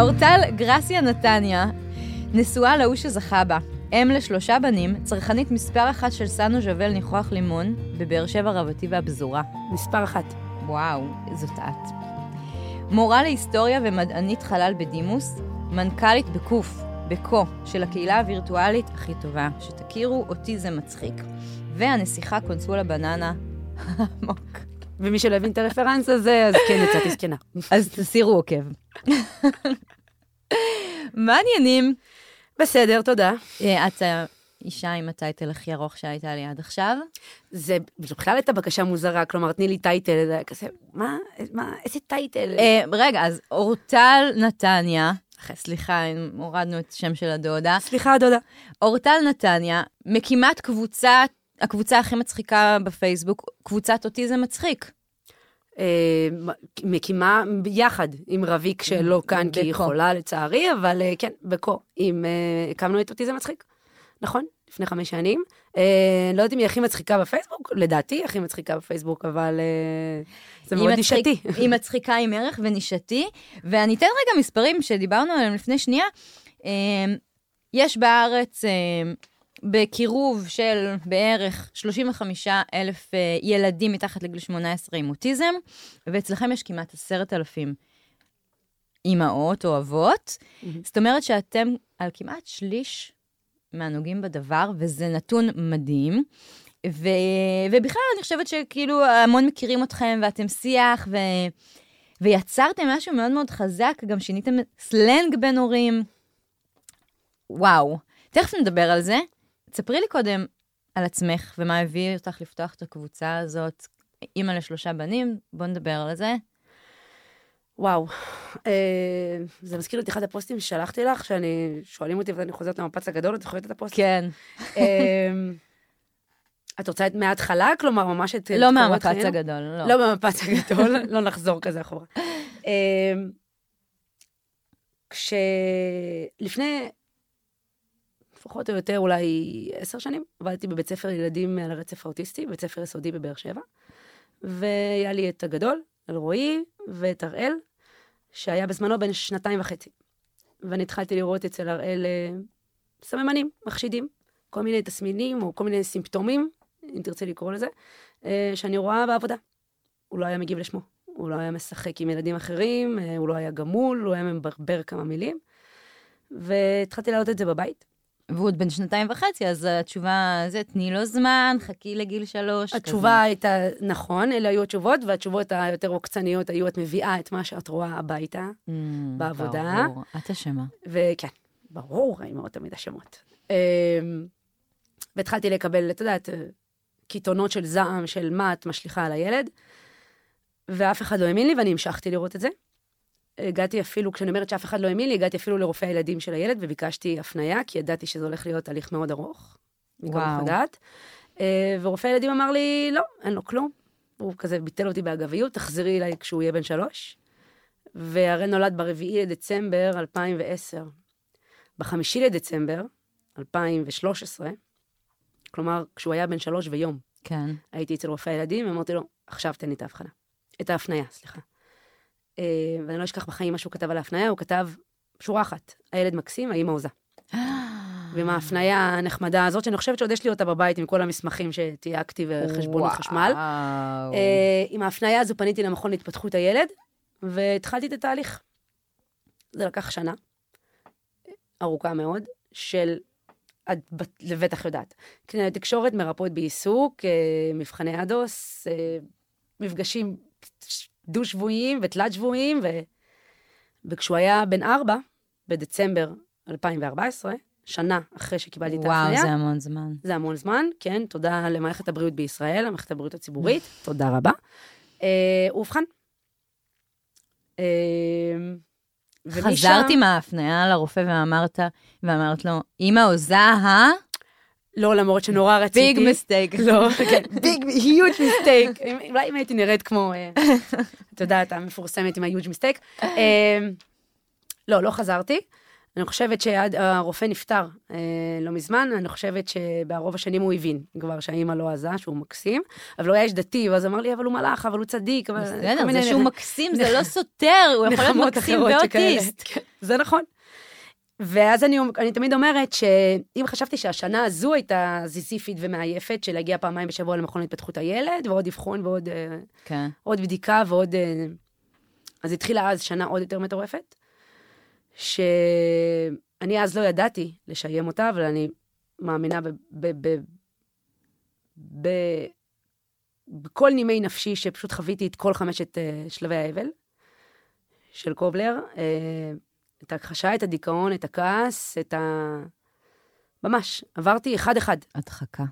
אורטל גרסיה נתניה, נשואה להוא שזכה בה. אם לשלושה בנים, צרכנית מספר אחת של סנו ז'בל ניחוח לימון, בבאר שבע רבתי והפזורה. מספר אחת. וואו, זאת את. מורה להיסטוריה ומדענית חלל בדימוס, מנכ"לית בקוף, בקו, של הקהילה הווירטואלית הכי טובה, שתכירו, אותי זה מצחיק. והנסיכה קונסולה בננה עמוק. ומי שלא הבין את הרפרנס הזה, אז כן, יצאתי זקנה. אז תסירו עוקב. מה העניינים? בסדר, תודה. אה, את האישה עם הטייטל הכי ארוך שהייתה לי עד עכשיו. זה בכלל הייתה בקשה מוזרה, כלומר, תני לי טייטל, זה היה כזה, מה, מה, איזה טייטל? אה, רגע, אז אורטל נתניה, סליחה, הורדנו את השם של הדודה. סליחה, דודה. אורטל נתניה, מקימת קבוצת, הקבוצה הכי מצחיקה בפייסבוק, קבוצת אותי זה מצחיק. אה, מקימה ביחד עם רביק שלא כאן כי היא. חולה לצערי, אבל אה, כן, בקו. עם, אה, הקמנו את אותי זה מצחיק, נכון? לפני חמש שנים. לא יודעת אם היא הכי מצחיקה בפייסבוק, לדעתי הכי מצחיקה בפייסבוק, אבל זה מאוד נישתי. היא מצחיקה עם ערך ונישתי, ואני אתן רגע מספרים שדיברנו עליהם לפני שנייה. יש בארץ בקירוב של בערך 35 אלף אה, ילדים מתחת לגיל 18 עם אוטיזם, ואצלכם יש כמעט עשרת אלפים אימהות או אבות. זאת אומרת שאתם על כמעט שליש מהנוגעים בדבר, וזה נתון מדהים. ו... ובכלל, אני חושבת שכאילו המון מכירים אתכם ואתם שיח, ו... ויצרתם משהו מאוד מאוד חזק, גם שיניתם סלנג בין הורים. וואו. תכף נדבר על זה. תספרי לי קודם על עצמך ומה הביא אותך לפתוח את הקבוצה הזאת. אימא לשלושה בנים, בואו נדבר על זה. וואו, אה, זה מזכיר את אחד הפוסטים ששלחתי לך, שאני, שואלים אותי ואני חוזרת למפץ הגדול, את זוכרת את הפוסט? כן. אה, את רוצה את מההתחלה? כלומר, ממש את... לא מהמפץ? הגדול, לא. לא במפץ הגדול, לא נחזור כזה אחורה. אה, כשלפני, פחות או יותר אולי עשר שנים, עבדתי בבית ספר ילדים על הרצף האוטיסטי, בית ספר יסודי בבאר שבע, והיה לי את הגדול, אלרועי, ואת הראל, שהיה בזמנו בן שנתיים וחצי. ואני התחלתי לראות אצל הראל אה, סממנים, מחשידים, כל מיני תסמינים או כל מיני סימפטומים, אם תרצה לקרוא לזה, אה, שאני רואה בעבודה. הוא לא היה מגיב לשמו, הוא לא היה משחק עם ילדים אחרים, אה, הוא לא היה גמול, הוא היה מברבר כמה מילים. והתחלתי להעלות את זה בבית. והוא עוד בן שנתיים וחצי, אז התשובה זה, תני לו זמן, חכי לגיל שלוש. התשובה הייתה, נכון, אלה היו התשובות, והתשובות היותר עוקצניות היו, את מביאה את מה שאת רואה הביתה, כזה. Mm, בעבודה. ברור, את אשמה. וכן, ברור, האמהות תמיד אשמות. אמ, והתחלתי לקבל, את יודעת, קיתונות של זעם, של מה את משליכה על הילד, ואף אחד לא האמין לי, ואני המשכתי לראות את זה. הגעתי אפילו, כשאני אומרת שאף אחד לא האמין לי, הגעתי אפילו לרופא הילדים של הילד, וביקשתי הפנייה, כי ידעתי שזה הולך להיות תהליך מאוד ארוך. וואו. הדעת. אה, ורופא הילדים אמר לי, לא, אין לו כלום. הוא כזה ביטל אותי באגביות, תחזרי אליי כשהוא יהיה בן שלוש. והרי נולד ברביעי לדצמבר 2010. בחמישי לדצמבר 2013, כלומר, כשהוא היה בן שלוש ויום, כן. הייתי אצל רופא הילדים, ואמרתי לו, עכשיו תן לי את ההבחנה. את ההפניה, סליחה. אה, ואני לא אשכח בחיים מה שהוא כתב על ההפניה, הוא כתב שורה אחת, הילד מקסים, האמא הוזה. ועם ההפניה הנחמדה הזאת, שאני חושבת שעוד יש לי אותה בבית עם כל המסמכים שתייגתי וחשבונות חשמל. וואו. אה, עם ההפניה הזו פניתי למכון להתפתחות הילד, והתחלתי את התהליך. זה לקח שנה, ארוכה מאוד, של, את בט- לבטח יודעת, קלינאיות תקשורת, מרפאות בעיסוק, אה, מבחני אדוס, אה, מפגשים דו-שבועיים ותלת-שבועיים, ו... וכשהוא היה בן ארבע, בדצמבר 2014, שנה אחרי שקיבלתי את וואו, ההפניה, זה המון זמן. זה המון זמן, כן, תודה למערכת הבריאות בישראל, למערכת הבריאות הציבורית, תודה רבה. אה, הוא אובחן. אה, חזרתי מההפניה לרופא ואמרת, ואמרת לו, אמא הוזה, אה? לא, למרות שנורא רציתי. ביג מיסטייק. לא, כן, ביג, היוג' מיסטייק. אולי אם הייתי נראית כמו, אה, את יודעת, המפורסמת עם היוג' מיסטייק. לא, לא חזרתי. אני חושבת שהרופא נפטר אה, לא מזמן, אני חושבת שברוב השנים הוא הבין כבר שהאימא לא עזה, שהוא מקסים, אבל הוא היה איש דתי, ואז אמר לי, אבל הוא מלאך, אבל הוא צדיק. בסדר, זה שהוא מקסים, זה לא סותר, הוא יכול להיות מקסים. ואוטיסט. כן, זה נכון. ואז אני, אני תמיד אומרת שאם חשבתי שהשנה הזו הייתה זיזיפית ומעייפת, של להגיע פעמיים בשבוע למכון להתפתחות הילד, ועוד אבחון ועוד כן. עוד בדיקה ועוד... אה, אז התחילה אז שנה עוד יותר מטורפת, שאני אז לא ידעתי לשיים אותה, אבל אני מאמינה ב... ב, ב, ב בכל נימי נפשי שפשוט חוויתי את כל חמשת uh, שלבי האבל של קובלר, uh, את ההכחשה, את הדיכאון, את הכעס, את ה... ממש, עברתי אחד-אחד. הדחקה.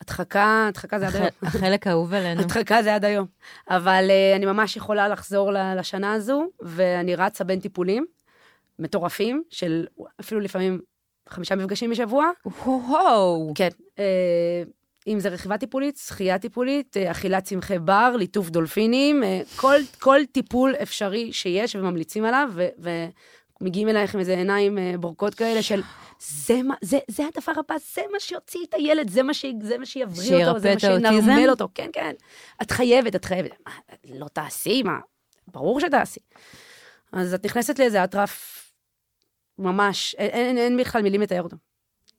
הדחקה, הדחקה זה עד היום. החלק האהוב עלינו. הדחקה זה עד היום. אבל uh, אני ממש יכולה לחזור לשנה הזו, ואני רצה בין טיפולים מטורפים, של אפילו לפעמים חמישה מפגשים בשבוע. וואו. כן. Uh, אם זה רכיבה טיפולית, שחייה טיפולית, uh, אכילת צמחי בר, ליטוף דולפינים, uh, כל, כל טיפול אפשרי שיש וממליצים עליו, ו... מגיעים אלייך עם איזה עיניים בורקות כאלה של זה, מה, זה, זה הדבר הבא, זה מה שיוציא את הילד, זה מה, ש, זה מה שיבריא אותו, זה מה שינרמל אותו. כן, כן. את חייבת, את חייבת. מה, לא תעשי, מה? ברור שתעשי. אז את נכנסת לאיזה אטרף ממש, אין, אין, אין בכלל מילים לתאר אותו.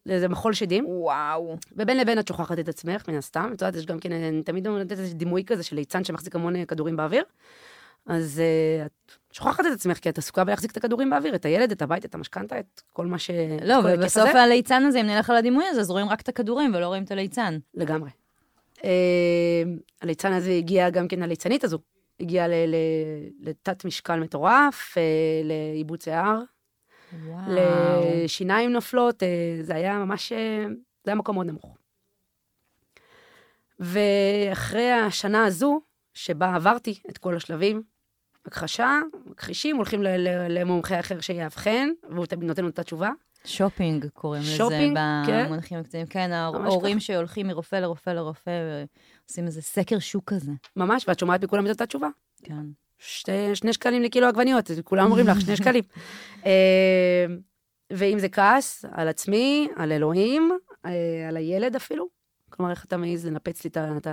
לאיזה מחול שדים. וואו. ובין לבין את שוכחת את עצמך, מן הסתם. את יודעת, יש גם כן, אני תמיד אומרת איזה דימוי כזה של ליצן שמחזיק המון כדורים באוויר. אז uh, את שוכחת את עצמך, כי את עסוקה בלהחזיק את הכדורים באוויר, את הילד, את הבית, את המשכנתה, את כל מה ש... לא, ובסוף הליצן הזה, אם נלך על הדימוי הזה, אז רואים רק את הכדורים ולא רואים את הליצן. לגמרי. Uh, הליצן הזה הגיע גם כן, הליצנית הזו, הגיעה לתת משקל מטורף, uh, לעיבוד שיער. לשיניים נופלות, uh, זה היה ממש, uh, זה היה מקום מאוד נמוך. ואחרי השנה הזו, שבה עברתי את כל השלבים, הכחשה, מכחישים, הולכים למומחה אחר שיאבחן, והוא תמיד נותן לנו את התשובה. שופינג קוראים שופינג, לזה כן. במונחים הקצרים. כן, ההורים שהולכים מרופא לרופא לרופא, ועושים איזה סקר שוק כזה. ממש, ואת שומעת מכולם את אותה תשובה. כן. שתי, שני שקלים לקילו עגבניות, כולם אומרים לך, שני שקלים. אה, ואם זה כעס, על עצמי, על אלוהים, אה, על הילד אפילו. כלומר, איך אתה מעז לנפץ לי את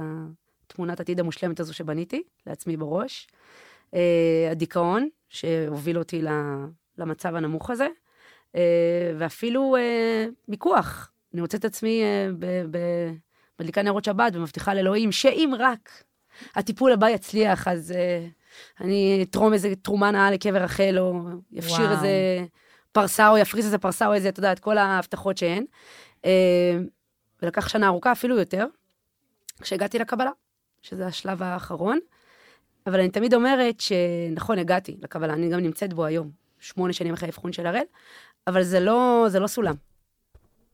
התמונת עתיד המושלמת הזו שבניתי לעצמי בראש. אה, הדיכאון, שהוביל אותי למצב הנמוך הזה, אה, ואפילו אה, מיקוח. אני מוצאת את עצמי מדליקה נרות שבת ומבטיחה לאלוהים שאם רק הטיפול הבא יצליח, אז אני אתרום איזה תרומה נאה לקבר רחל, או יפשיר איזה פרסה, או יפריס איזה פרסה, או איזה, אתה יודע, את כל ההבטחות שהן. ולקח שנה ארוכה, אפילו יותר, כשהגעתי לקבלה, שזה השלב האחרון. אבל אני תמיד אומרת שנכון, הגעתי לקבלה, אני גם נמצאת בו היום, שמונה שנים אחרי האבחון של הראל, אבל זה לא, זה לא סולם.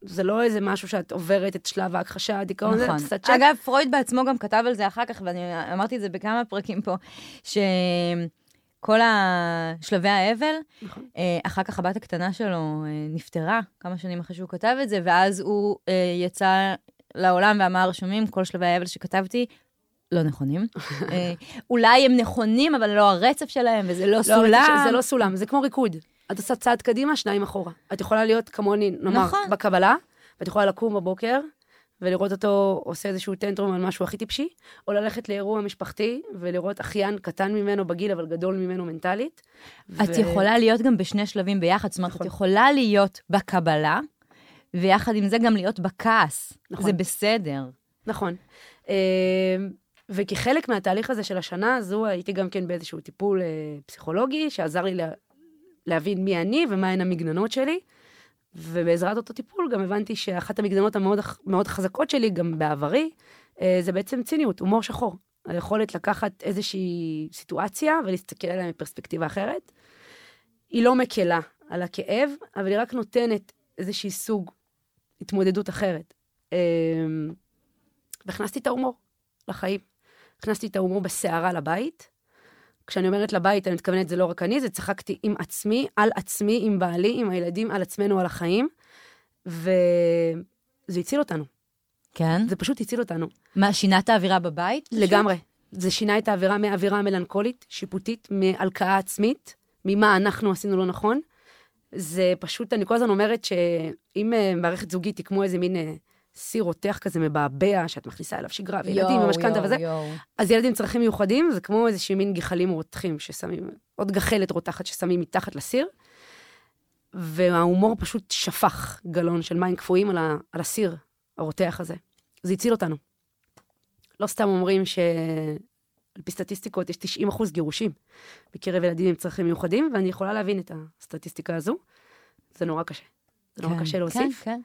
זה לא איזה משהו שאת עוברת את שלב ההכחשה, הדיכאון, נכון. זה קצת... אגב, פרויד בעצמו גם כתב על זה אחר כך, ואני אמרתי את זה בכמה פרקים פה, שכל השלבי האבל, נכון. אה, אחר כך הבת הקטנה שלו אה, נפטרה כמה שנים אחרי שהוא כתב את זה, ואז הוא אה, יצא לעולם ואמר, שומעים, כל שלבי האבל שכתבתי, לא נכונים. אה, אולי הם נכונים, אבל לא הרצף שלהם, וזה לא, לא סולם. זה לא סולם, זה כמו ריקוד. את עושה צעד קדימה, שניים אחורה. את יכולה להיות כמוני, נאמר, נכון. בקבלה, ואת יכולה לקום בבוקר, ולראות אותו עושה איזשהו טנטרום על משהו הכי טיפשי, או ללכת לאירוע משפחתי, ולראות אחיין קטן ממנו בגיל, אבל גדול ממנו מנטלית. את ו... יכולה להיות גם בשני שלבים ביחד, זאת אומרת, נכון. את יכולה להיות בקבלה, ויחד עם זה גם להיות בכעס. נכון. זה בסדר. נכון. וכחלק מהתהליך הזה של השנה הזו, הייתי גם כן באיזשהו טיפול אה, פסיכולוגי, שעזר לי לה, להבין מי אני ומהן המגננות שלי. ובעזרת אותו טיפול גם הבנתי שאחת המגננות המאוד מאוד חזקות שלי, גם בעברי, אה, זה בעצם ציניות, הומור שחור. היכולת לקחת איזושהי סיטואציה ולהסתכל עליה מפרספקטיבה אחרת. היא לא מקלה על הכאב, אבל היא רק נותנת איזושהי סוג התמודדות אחרת. אה, והכנסתי את ההומור לחיים. הכנסתי את ההומור בסערה לבית. כשאני אומרת לבית, אני מתכוונת, זה לא רק אני, זה צחקתי עם עצמי, על עצמי, עם בעלי, עם הילדים, על עצמנו, על החיים. וזה הציל אותנו. כן? זה פשוט הציל אותנו. מה, שינה את האווירה בבית? לגמרי. זה שינה את האווירה מאווירה מלנכולית, שיפוטית, מהלקאה עצמית, ממה אנחנו עשינו לא נכון. זה פשוט, אני כל הזמן אומרת שאם אה, מערכת זוגית היא כמו איזה מין אה, סיר רותח כזה מבעבע, שאת מכניסה אליו שגרה, וילדים ומשכנתה וזה. יו. אז ילד עם צרכים מיוחדים זה כמו איזה מין גחלים רותחים ששמים, עוד גחלת רותחת ששמים מתחת לסיר. וההומור פשוט שפך גלון של מים קפואים על, ה, על הסיר הרותח הזה. זה הציל אותנו. לא סתם אומרים שעל פי סטטיסטיקות יש 90 אחוז גירושים בקרב ילדים עם צרכים מיוחדים, ואני יכולה להבין את הסטטיסטיקה הזו. זה נורא קשה. זה נורא כן, קשה להוסיף. כן, כן.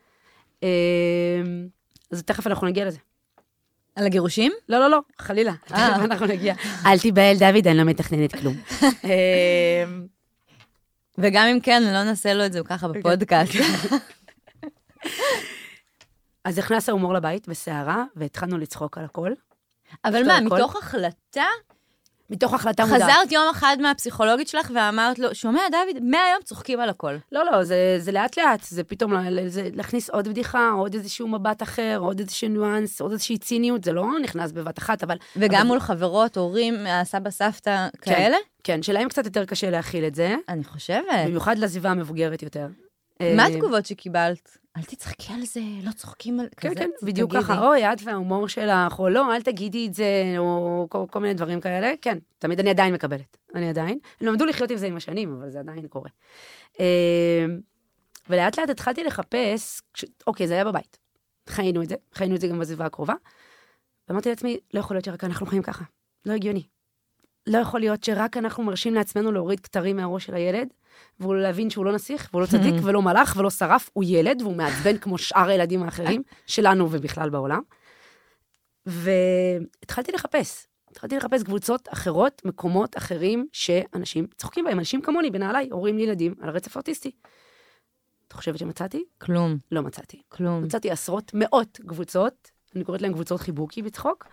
אמ, אז תכף אנחנו נגיע לזה. על הגירושים? לא, לא, לא, חלילה. אה. תכף אנחנו נגיע. אל תיבהל, דוד, אני לא מתכננת כלום. אמ, וגם אם כן, לא נעשה לו את זה ככה בפודקאסט. אז נכנס ההומור לבית בסערה, והתחלנו לצחוק על הכל. אבל מה, הכל. מתוך החלטה? מתוך החלטה מודעת. חזרת יום אחד מהפסיכולוגית שלך ואמרת לו, שומע, דוד, מהיום צוחקים על הכל. לא, לא, זה, זה לאט לאט, זה פתאום זה להכניס עוד בדיחה, עוד איזשהו מבט אחר, עוד איזשהו ניואנס, עוד איזושהי ציניות, זה לא נכנס בבת אחת, אבל... וגם אבל- מול חברות, הורים, הסבא, סבתא, כאלה? כן, שלהם קצת יותר קשה להכיל את זה, אני חושבת. במיוחד לסביבה המבוגרת יותר. מה אה, התגובות שקיבלת? אל תצחקי על זה, לא צוחקים על... כן, כזה, כן, בדיוק תגידי. ככה, אוי, את וההומור שלך, או לא, אל תגידי את זה, או כל, כל מיני דברים כאלה, כן, תמיד אני עדיין מקבלת, אני עדיין. הם למדו לחיות עם זה עם השנים, אבל זה עדיין קורה. אה, ולאט לאט התחלתי לחפש, כש... אוקיי, זה היה בבית. חיינו את זה, חיינו את זה גם בסביבה הקרובה. ואמרתי לעצמי, לא יכול להיות שרק אנחנו חיים ככה, לא הגיוני. לא יכול להיות שרק אנחנו מרשים לעצמנו להוריד כתרים מהראש של הילד, והוא להבין שהוא לא נסיך, והוא לא צדיק, ולא מלאך, ולא שרף, הוא ילד, והוא מעצבן כמו שאר הילדים האחרים, שלנו ובכלל בעולם. והתחלתי לחפש. התחלתי לחפש קבוצות אחרות, מקומות אחרים שאנשים צוחקים בהם, אנשים כמוני, בנעליי, הורים לילדים על הרצף האוטיסטי. את חושבת שמצאתי? כלום, לא מצאתי. כלום. מצאתי עשרות, מאות קבוצות, אני קוראת להן קבוצות חיבוקי בצחוק.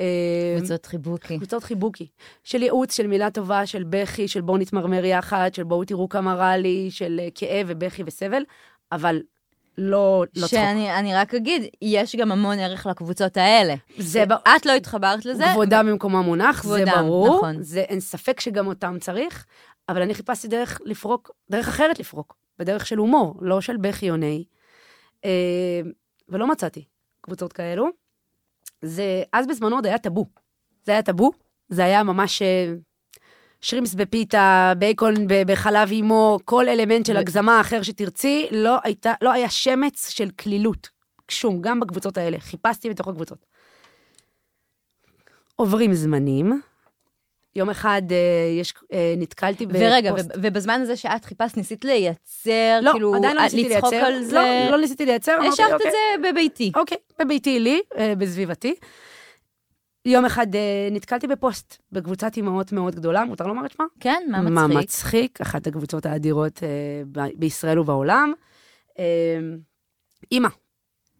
אה, קבוצות חיבוקי. קבוצות חיבוקי, של ייעוץ, של מילה טובה, של בכי, של בואו נתמרמר יחד, של בואו תראו כמה רע לי, של אה, כאב ובכי וסבל, אבל לא, לא צחוק. שאני אני רק אגיד, יש גם המון ערך לקבוצות האלה. זה ב- את לא התחברת לזה? כבודם במקומה מונח, זה כבודם, ברור, נכון. זה אין ספק שגם אותם צריך, אבל אני חיפשתי דרך לפרוק, דרך אחרת לפרוק, בדרך של הומור, לא של בכי או נהי. אה, ולא מצאתי קבוצות כאלו. זה, אז בזמנו עוד היה טאבו. זה היה טאבו, זה היה ממש אה, שרימפס בפיתה, בייקון בחלב אימו, כל אלמנט של הגזמה אחר שתרצי, לא, הייתה, לא היה שמץ של קלילות. שום, גם בקבוצות האלה. חיפשתי בתוך הקבוצות. עוברים זמנים. יום אחד אה, יש, אה, נתקלתי ורגע, בפוסט. ו- ובזמן הזה שאת חיפשת, ניסית לייצר, לא, כאילו, עדיין לא אה, ניסיתי לצחוק לייצר. על זה? לא, לא ניסיתי לייצר. השארת את אוקיי. זה בביתי. אוקיי, בביתי לי, אה, בסביבתי. יום אחד אה, נתקלתי בפוסט בקבוצת אימהות מאוד גדולה, מותר לומר את שמה? כן, מה מה מצחיק? מצחיק, אחת הקבוצות האדירות אה, בישראל ובעולם. אה, אימא,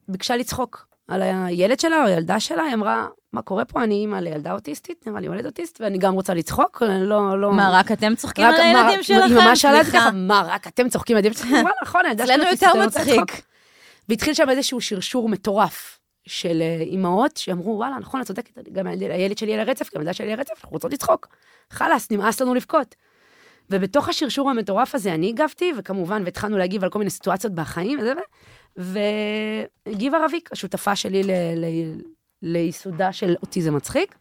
ביקשה לצחוק על הילד שלה או הילדה שלה, היא אמרה, מה קורה פה? אני אימא לילדה אוטיסטית, נראה לי ילד אוטיסט, ואני גם רוצה לצחוק, לא, לא... מה, רק אתם צוחקים רק- על מה, הילדים שלכם? היא ממש סליחה. ככה, מה, רק אתם צוחקים על הילדים שלכם? אמרה, נכון, הילדה אוטיסטית, יותר מצחיק. לצחוק." והתחיל שם איזשהו שרשור מטורף של אה, אימהות שאמרו, וואלה, נכון, את צודקת, גם הילד- שלי על הרצף, גם הילדה שלי על הרצף, אנחנו רוצות לצחוק. חלאס, נמאס לנו לבכות. ובתוך השרשור המטורף הזה אני הגבתי, וכמובן, והתחלנו להגיב על כל מיני סיטואציות בחיים וזה, והגיבה רביק, השותפה שלי ל- ל- לייסודה של אוטיזם מצחיק.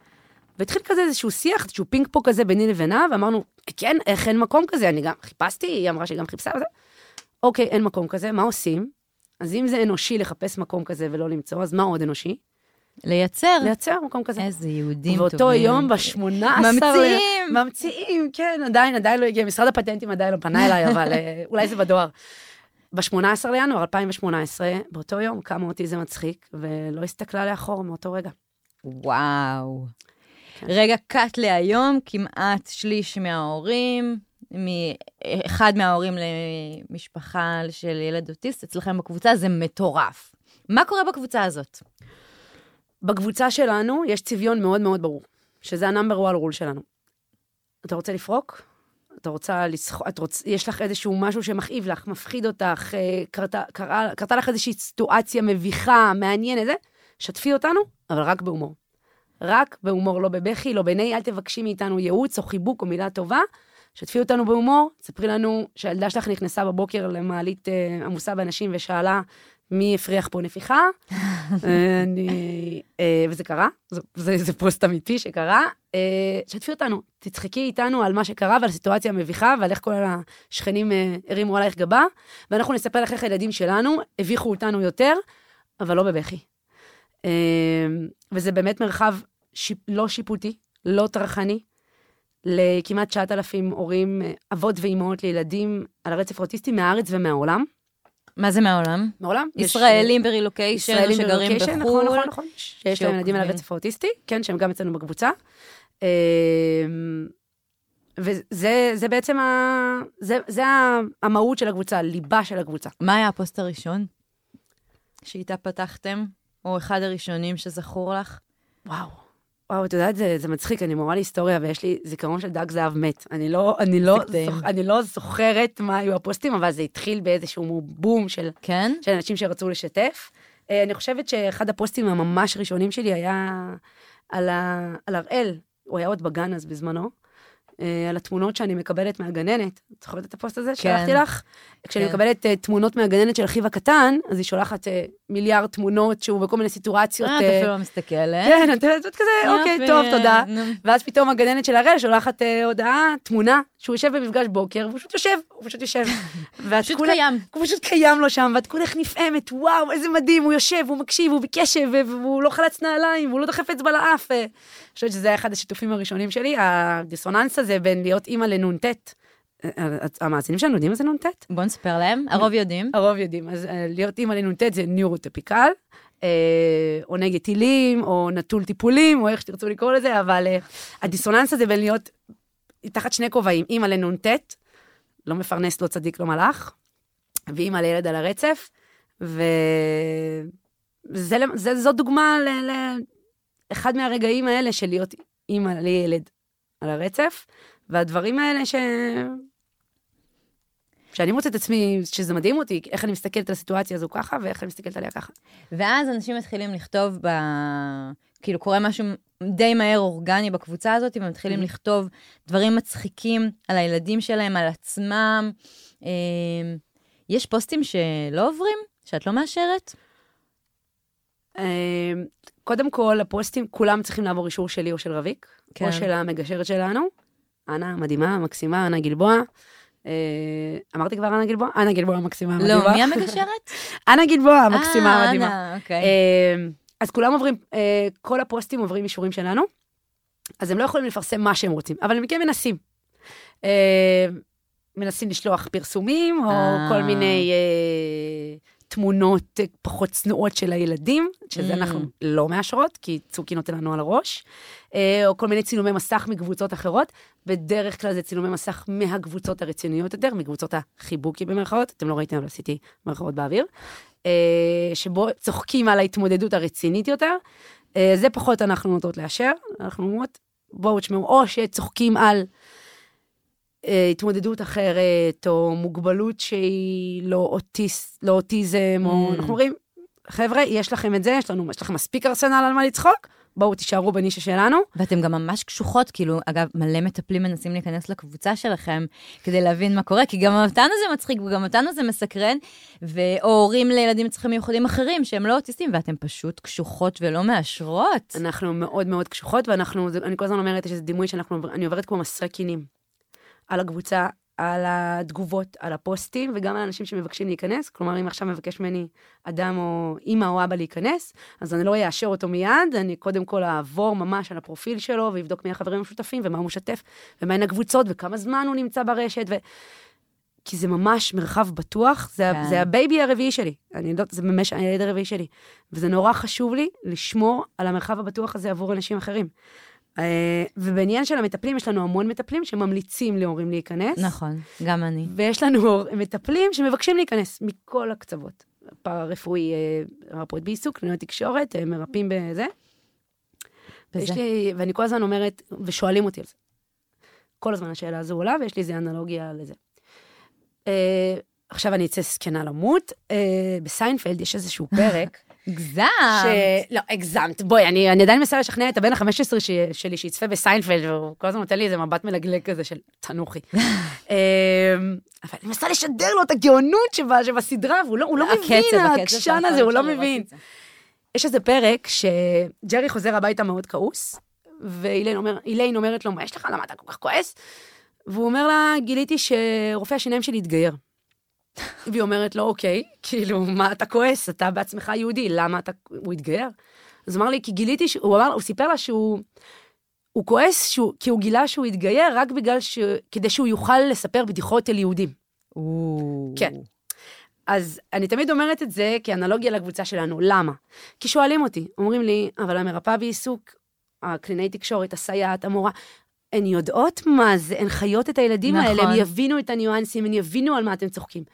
והתחיל כזה איזשהו שיח, איזשהו פינג פונג כזה ביני לבינה, ואמרנו, כן, איך אין מקום כזה? אני גם חיפשתי, היא אמרה שהיא גם חיפשה וזה. אוקיי, אין מקום כזה, מה עושים? אז אם זה אנושי לחפש מקום כזה ולא למצוא, אז מה עוד אנושי? לייצר. לייצר מקום כזה. איזה יהודים ובאותו טובים. יום, ב-18... ממציאים. ממציאים, כן, עדיין, עדיין לא הגיע, משרד הפטנטים עדיין לא פנה אליי, אבל אה, אולי זה בדואר. ב-18 לינואר 2018, באותו יום קם אותי זה מצחיק, ולא הסתכלה לאחור מאותו רגע. וואו. כן. רגע, קאט להיום, כמעט שליש מההורים, מאחד מההורים למשפחה של ילד אוטיסט, אצלכם בקבוצה, זה מטורף. מה קורה בקבוצה הזאת? בקבוצה שלנו יש צביון מאוד מאוד ברור, שזה ה number one rule שלנו. אתה רוצה לפרוק? אתה רוצה את רוצ... יש לך איזשהו משהו שמכאיב לך, מפחיד אותך, אה, קרתה, קרה, קרתה לך איזושהי סיטואציה מביכה, מעניינת, זה, שתפי אותנו, אבל רק בהומור. רק בהומור, לא בבכי, לא בני, אל תבקשי מאיתנו ייעוץ או חיבוק או מילה טובה. שתפי אותנו בהומור, ספרי לנו שהילדה שלך נכנסה בבוקר למעלית אה, עמוסה באנשים ושאלה מי הפריח פה נפיחה? אני, אה, וזה קרה, זה, זה, זה פוסט אמיתי שקרה. אה, שתפי אותנו, תצחקי איתנו על מה שקרה ועל הסיטואציה המביכה ועל איך כל השכנים אה, הרימו עלייך גבה, ואנחנו נספר לך איך הילדים שלנו הביכו אותנו יותר, אבל לא בבכי. וזה באמת מרחב שיפ, לא שיפוטי, לא טרחני, לכמעט 9,000 הורים, אבות ואימהות לילדים על הרצף האוטיסטי מהארץ ומהעולם. מה זה מהעולם? מעולם. יש- ישראלים ברילוקיישן, ישראלים שגרים נכון, בחו"ל. נכון, נכון. שיש להם ילדים על. הרצף האוטיסטי, כן, שהם גם אצלנו בקבוצה. אה, וזה זה בעצם ה, זה, זה המהות של הקבוצה, הליבה של הקבוצה. מה היה הפוסט הראשון שאיתה פתחתם? או אחד הראשונים שזכור לך? וואו. וואו, את יודעת, זה, זה מצחיק, אני מורה להיסטוריה ויש לי זיכרון של דג זהב מת. אני לא, אני, לא. זוכ, אני לא זוכרת מה היו הפוסטים, אבל זה התחיל באיזשהו בום של, כן? של אנשים שרצו לשתף. אה, אני חושבת שאחד הפוסטים הממש ראשונים שלי היה על, ה... על הראל, הוא היה עוד בגן אז בזמנו, על התמונות שאני מקבלת מהגננת. את זוכרת את הפוסט הזה ששלחתי לך? כשאני כן. מקבלת אה, תמונות מהגננת של אחיו הקטן, אז היא שולחת אה, מיליארד תמונות שהוא בכל מיני סיטואציות. אה, את אה, אפילו לא מסתכלת. כן, את יודעת, כזה, אוקיי, טוב, תודה. ואז פתאום הגננת של הראל שולחת אה, הודעה, תמונה, שהוא יושב במפגש בוקר, והוא פשוט יושב, הוא פשוט יושב. פשוט כולה- קיים. הוא פשוט קיים לו שם, ואת כולך נפעמת, וואו, איזה מדהים, הוא יושב, הוא מקשיב, הוא בקשב, והוא לא חלץ נעליים, והוא לא דוחף אצבע לאף. חושבת שזה היה אחד השיתופים הראשונים שלי, הדיסוננס הזה בין להיות אימא לנ"ט. המאזינים שלנו יודעים מה זה נ"ט? בוא נספר להם, הרוב יודעים. הרוב יודעים, אז אה, להיות אימא לנ"ט זה ניורוטופיקל, אה, או נגד טילים, או נטול טיפולים, או איך שתרצו לקרוא לזה, אבל אה, הדיסוננס הזה בין להיות תחת שני כובעים, אימא לנ"ט, לא מפרנס, לא צדיק, לא מלאך, ואימא לילד על הרצף, וזה זה, זו דוגמה לאחד מהרגעים האלה של להיות אימא לילד על הרצף, והדברים האלה ש... שאני מוצאת את עצמי, שזה מדהים אותי, איך אני מסתכלת על הסיטואציה הזו ככה, ואיך אני מסתכלת עליה ככה. ואז אנשים מתחילים לכתוב ב... כאילו קורה משהו די מהר אורגני בקבוצה הזאת, ומתחילים Mhm. לכתוב דברים מצחיקים על הילדים שלהם, על עצמם. אה, יש פוסטים שלא עוברים? שאת לא מאשרת? אה, קודם כל, הפוסטים, כולם צריכים לעבור אישור שלי או של רביק, כן. או של המגשרת שלנו, אנה המדהימה, המקסימה, אנה גלבוע. אה, אמרתי כבר אנה גלבוע? אנה גלבוע המקסימה, המדהימה. לא, מי המגשרת? אנה גלבוע המקסימה, אה, המדהימה. אנה, אוקיי. אה, אז כולם עוברים, אה, כל הפוסטים עוברים אישורים שלנו, אז הם לא יכולים לפרסם מה שהם רוצים, אבל הם כן מנסים. אה, מנסים לשלוח פרסומים, או אה. כל מיני אה, תמונות אה, פחות צנועות של הילדים, שזה Mm. אנחנו לא מאשרות, כי צוקי נותן לנו על הראש, אה, או כל מיני צילומי מסך מקבוצות אחרות. בדרך כלל זה צילומי מסך מהקבוצות הרציניות יותר, מקבוצות החיבוקי במרכאות, אתם לא ראיתם, אבל עשיתי מרכאות באוויר, אה, שבו צוחקים על ההתמודדות הרצינית יותר. זה פחות אנחנו נוטות לאשר, אנחנו אומרות, בואו תשמעו, או שצוחקים על התמודדות אחרת, או מוגבלות שהיא לא, אוטיס, לא אוטיזם, או Mm. אנחנו אומרים, חבר'ה, יש לכם את זה, יש, לנו, יש לכם מספיק ארסנל על מה לצחוק, בואו תישארו בנישה שלנו. ואתם גם ממש קשוחות, כאילו, אגב, מלא מטפלים מנסים להיכנס לקבוצה שלכם כדי להבין מה קורה, כי גם אותנו זה מצחיק וגם אותנו זה מסקרן. או הורים לילדים עם צרכים מיוחדים אחרים שהם לא אוטיסטים, ואתם פשוט קשוחות ולא מאשרות. אנחנו מאוד מאוד קשוחות, ואנחנו, אני כל הזמן אומרת, יש איזה דימוי שאנחנו, אני עוברת כמו מסרי קינים. על הקבוצה, על התגובות, על הפוסטים, וגם על אנשים שמבקשים להיכנס. כלומר, אם עכשיו מבקש ממני אדם או אימא או אבא להיכנס, אז אני לא אאשר אותו מיד, אני קודם כל אעבור ממש על הפרופיל שלו, ואבדוק מי החברים המשותפים, ומה הוא משתף, ומהן הקבוצות, וכמה זמן הוא נמצא ברשת, ו... כי זה ממש מרחב בטוח, זה, כן. זה ה baby הרביעי שלי. אני יודעת, זה ממש הילד הרביעי שלי. וזה נורא חשוב לי לשמור על המרחב הבטוח הזה עבור אנשים אחרים. אה, ובעניין של המטפלים, יש לנו המון מטפלים שממליצים להורים להיכנס. נכון, גם אני. ויש לנו מטפלים שמבקשים להיכנס מכל הקצוות. פארה-רפואי, אה, מרפאות בעיסוק, קליניות תקשורת, אה, מרפאים בזה. בזה. לי, ואני כל הזמן אומרת, ושואלים אותי על זה. כל הזמן השאלה הזו עולה, ויש לי איזה אנלוגיה לזה. עכשיו אני אצא זקנה למות. בסיינפלד יש איזשהו פרק הגזמת. ש... לא, הגזמת. בואי, אני, אני עדיין מנסה לשכנע את הבן ה-15 ש... שלי שיצפה בסיינפלד, והוא כל הזמן נותן לי איזה מבט מלגלג כזה של תנוחי. אמ, אבל אני מנסה לשדר לו את הגאונות שבה, שבסדרה, והוא לא, לא הקצב, מבין, העקשן הזה, הוא לא לראות מבין. יש איזה פרק שג'רי חוזר הביתה מאוד כעוס, ואיליין אומר, אומרת לו, מה יש לך? למה אתה כל כך כועס? והוא אומר לה, גיליתי שרופא השיניים שלי התגייר. והיא אומרת לו, אוקיי, כאילו, מה אתה כועס? אתה בעצמך יהודי, למה אתה... הוא התגייר? אז אמר לי, כי גיליתי, ש... הוא אמר, הוא סיפר לה שהוא... הוא כועס שהוא, כי הוא גילה שהוא התגייר רק בגלל ש... כדי שהוא יוכל לספר בדיחות על יהודים. או. כן. אז אני תמיד אומרת את זה כאנלוגיה לקבוצה שלנו. למה? כי שואלים אותי, אומרים לי, אבל המרפאה בעיסוק, הקלינאי תקשורת, הסייעת, המורה, הן יודעות מה זה, הן חיות את הילדים נכון. האלה, הם יבינו את הניואנסים, הן יבינו על מה אתם צוחקים.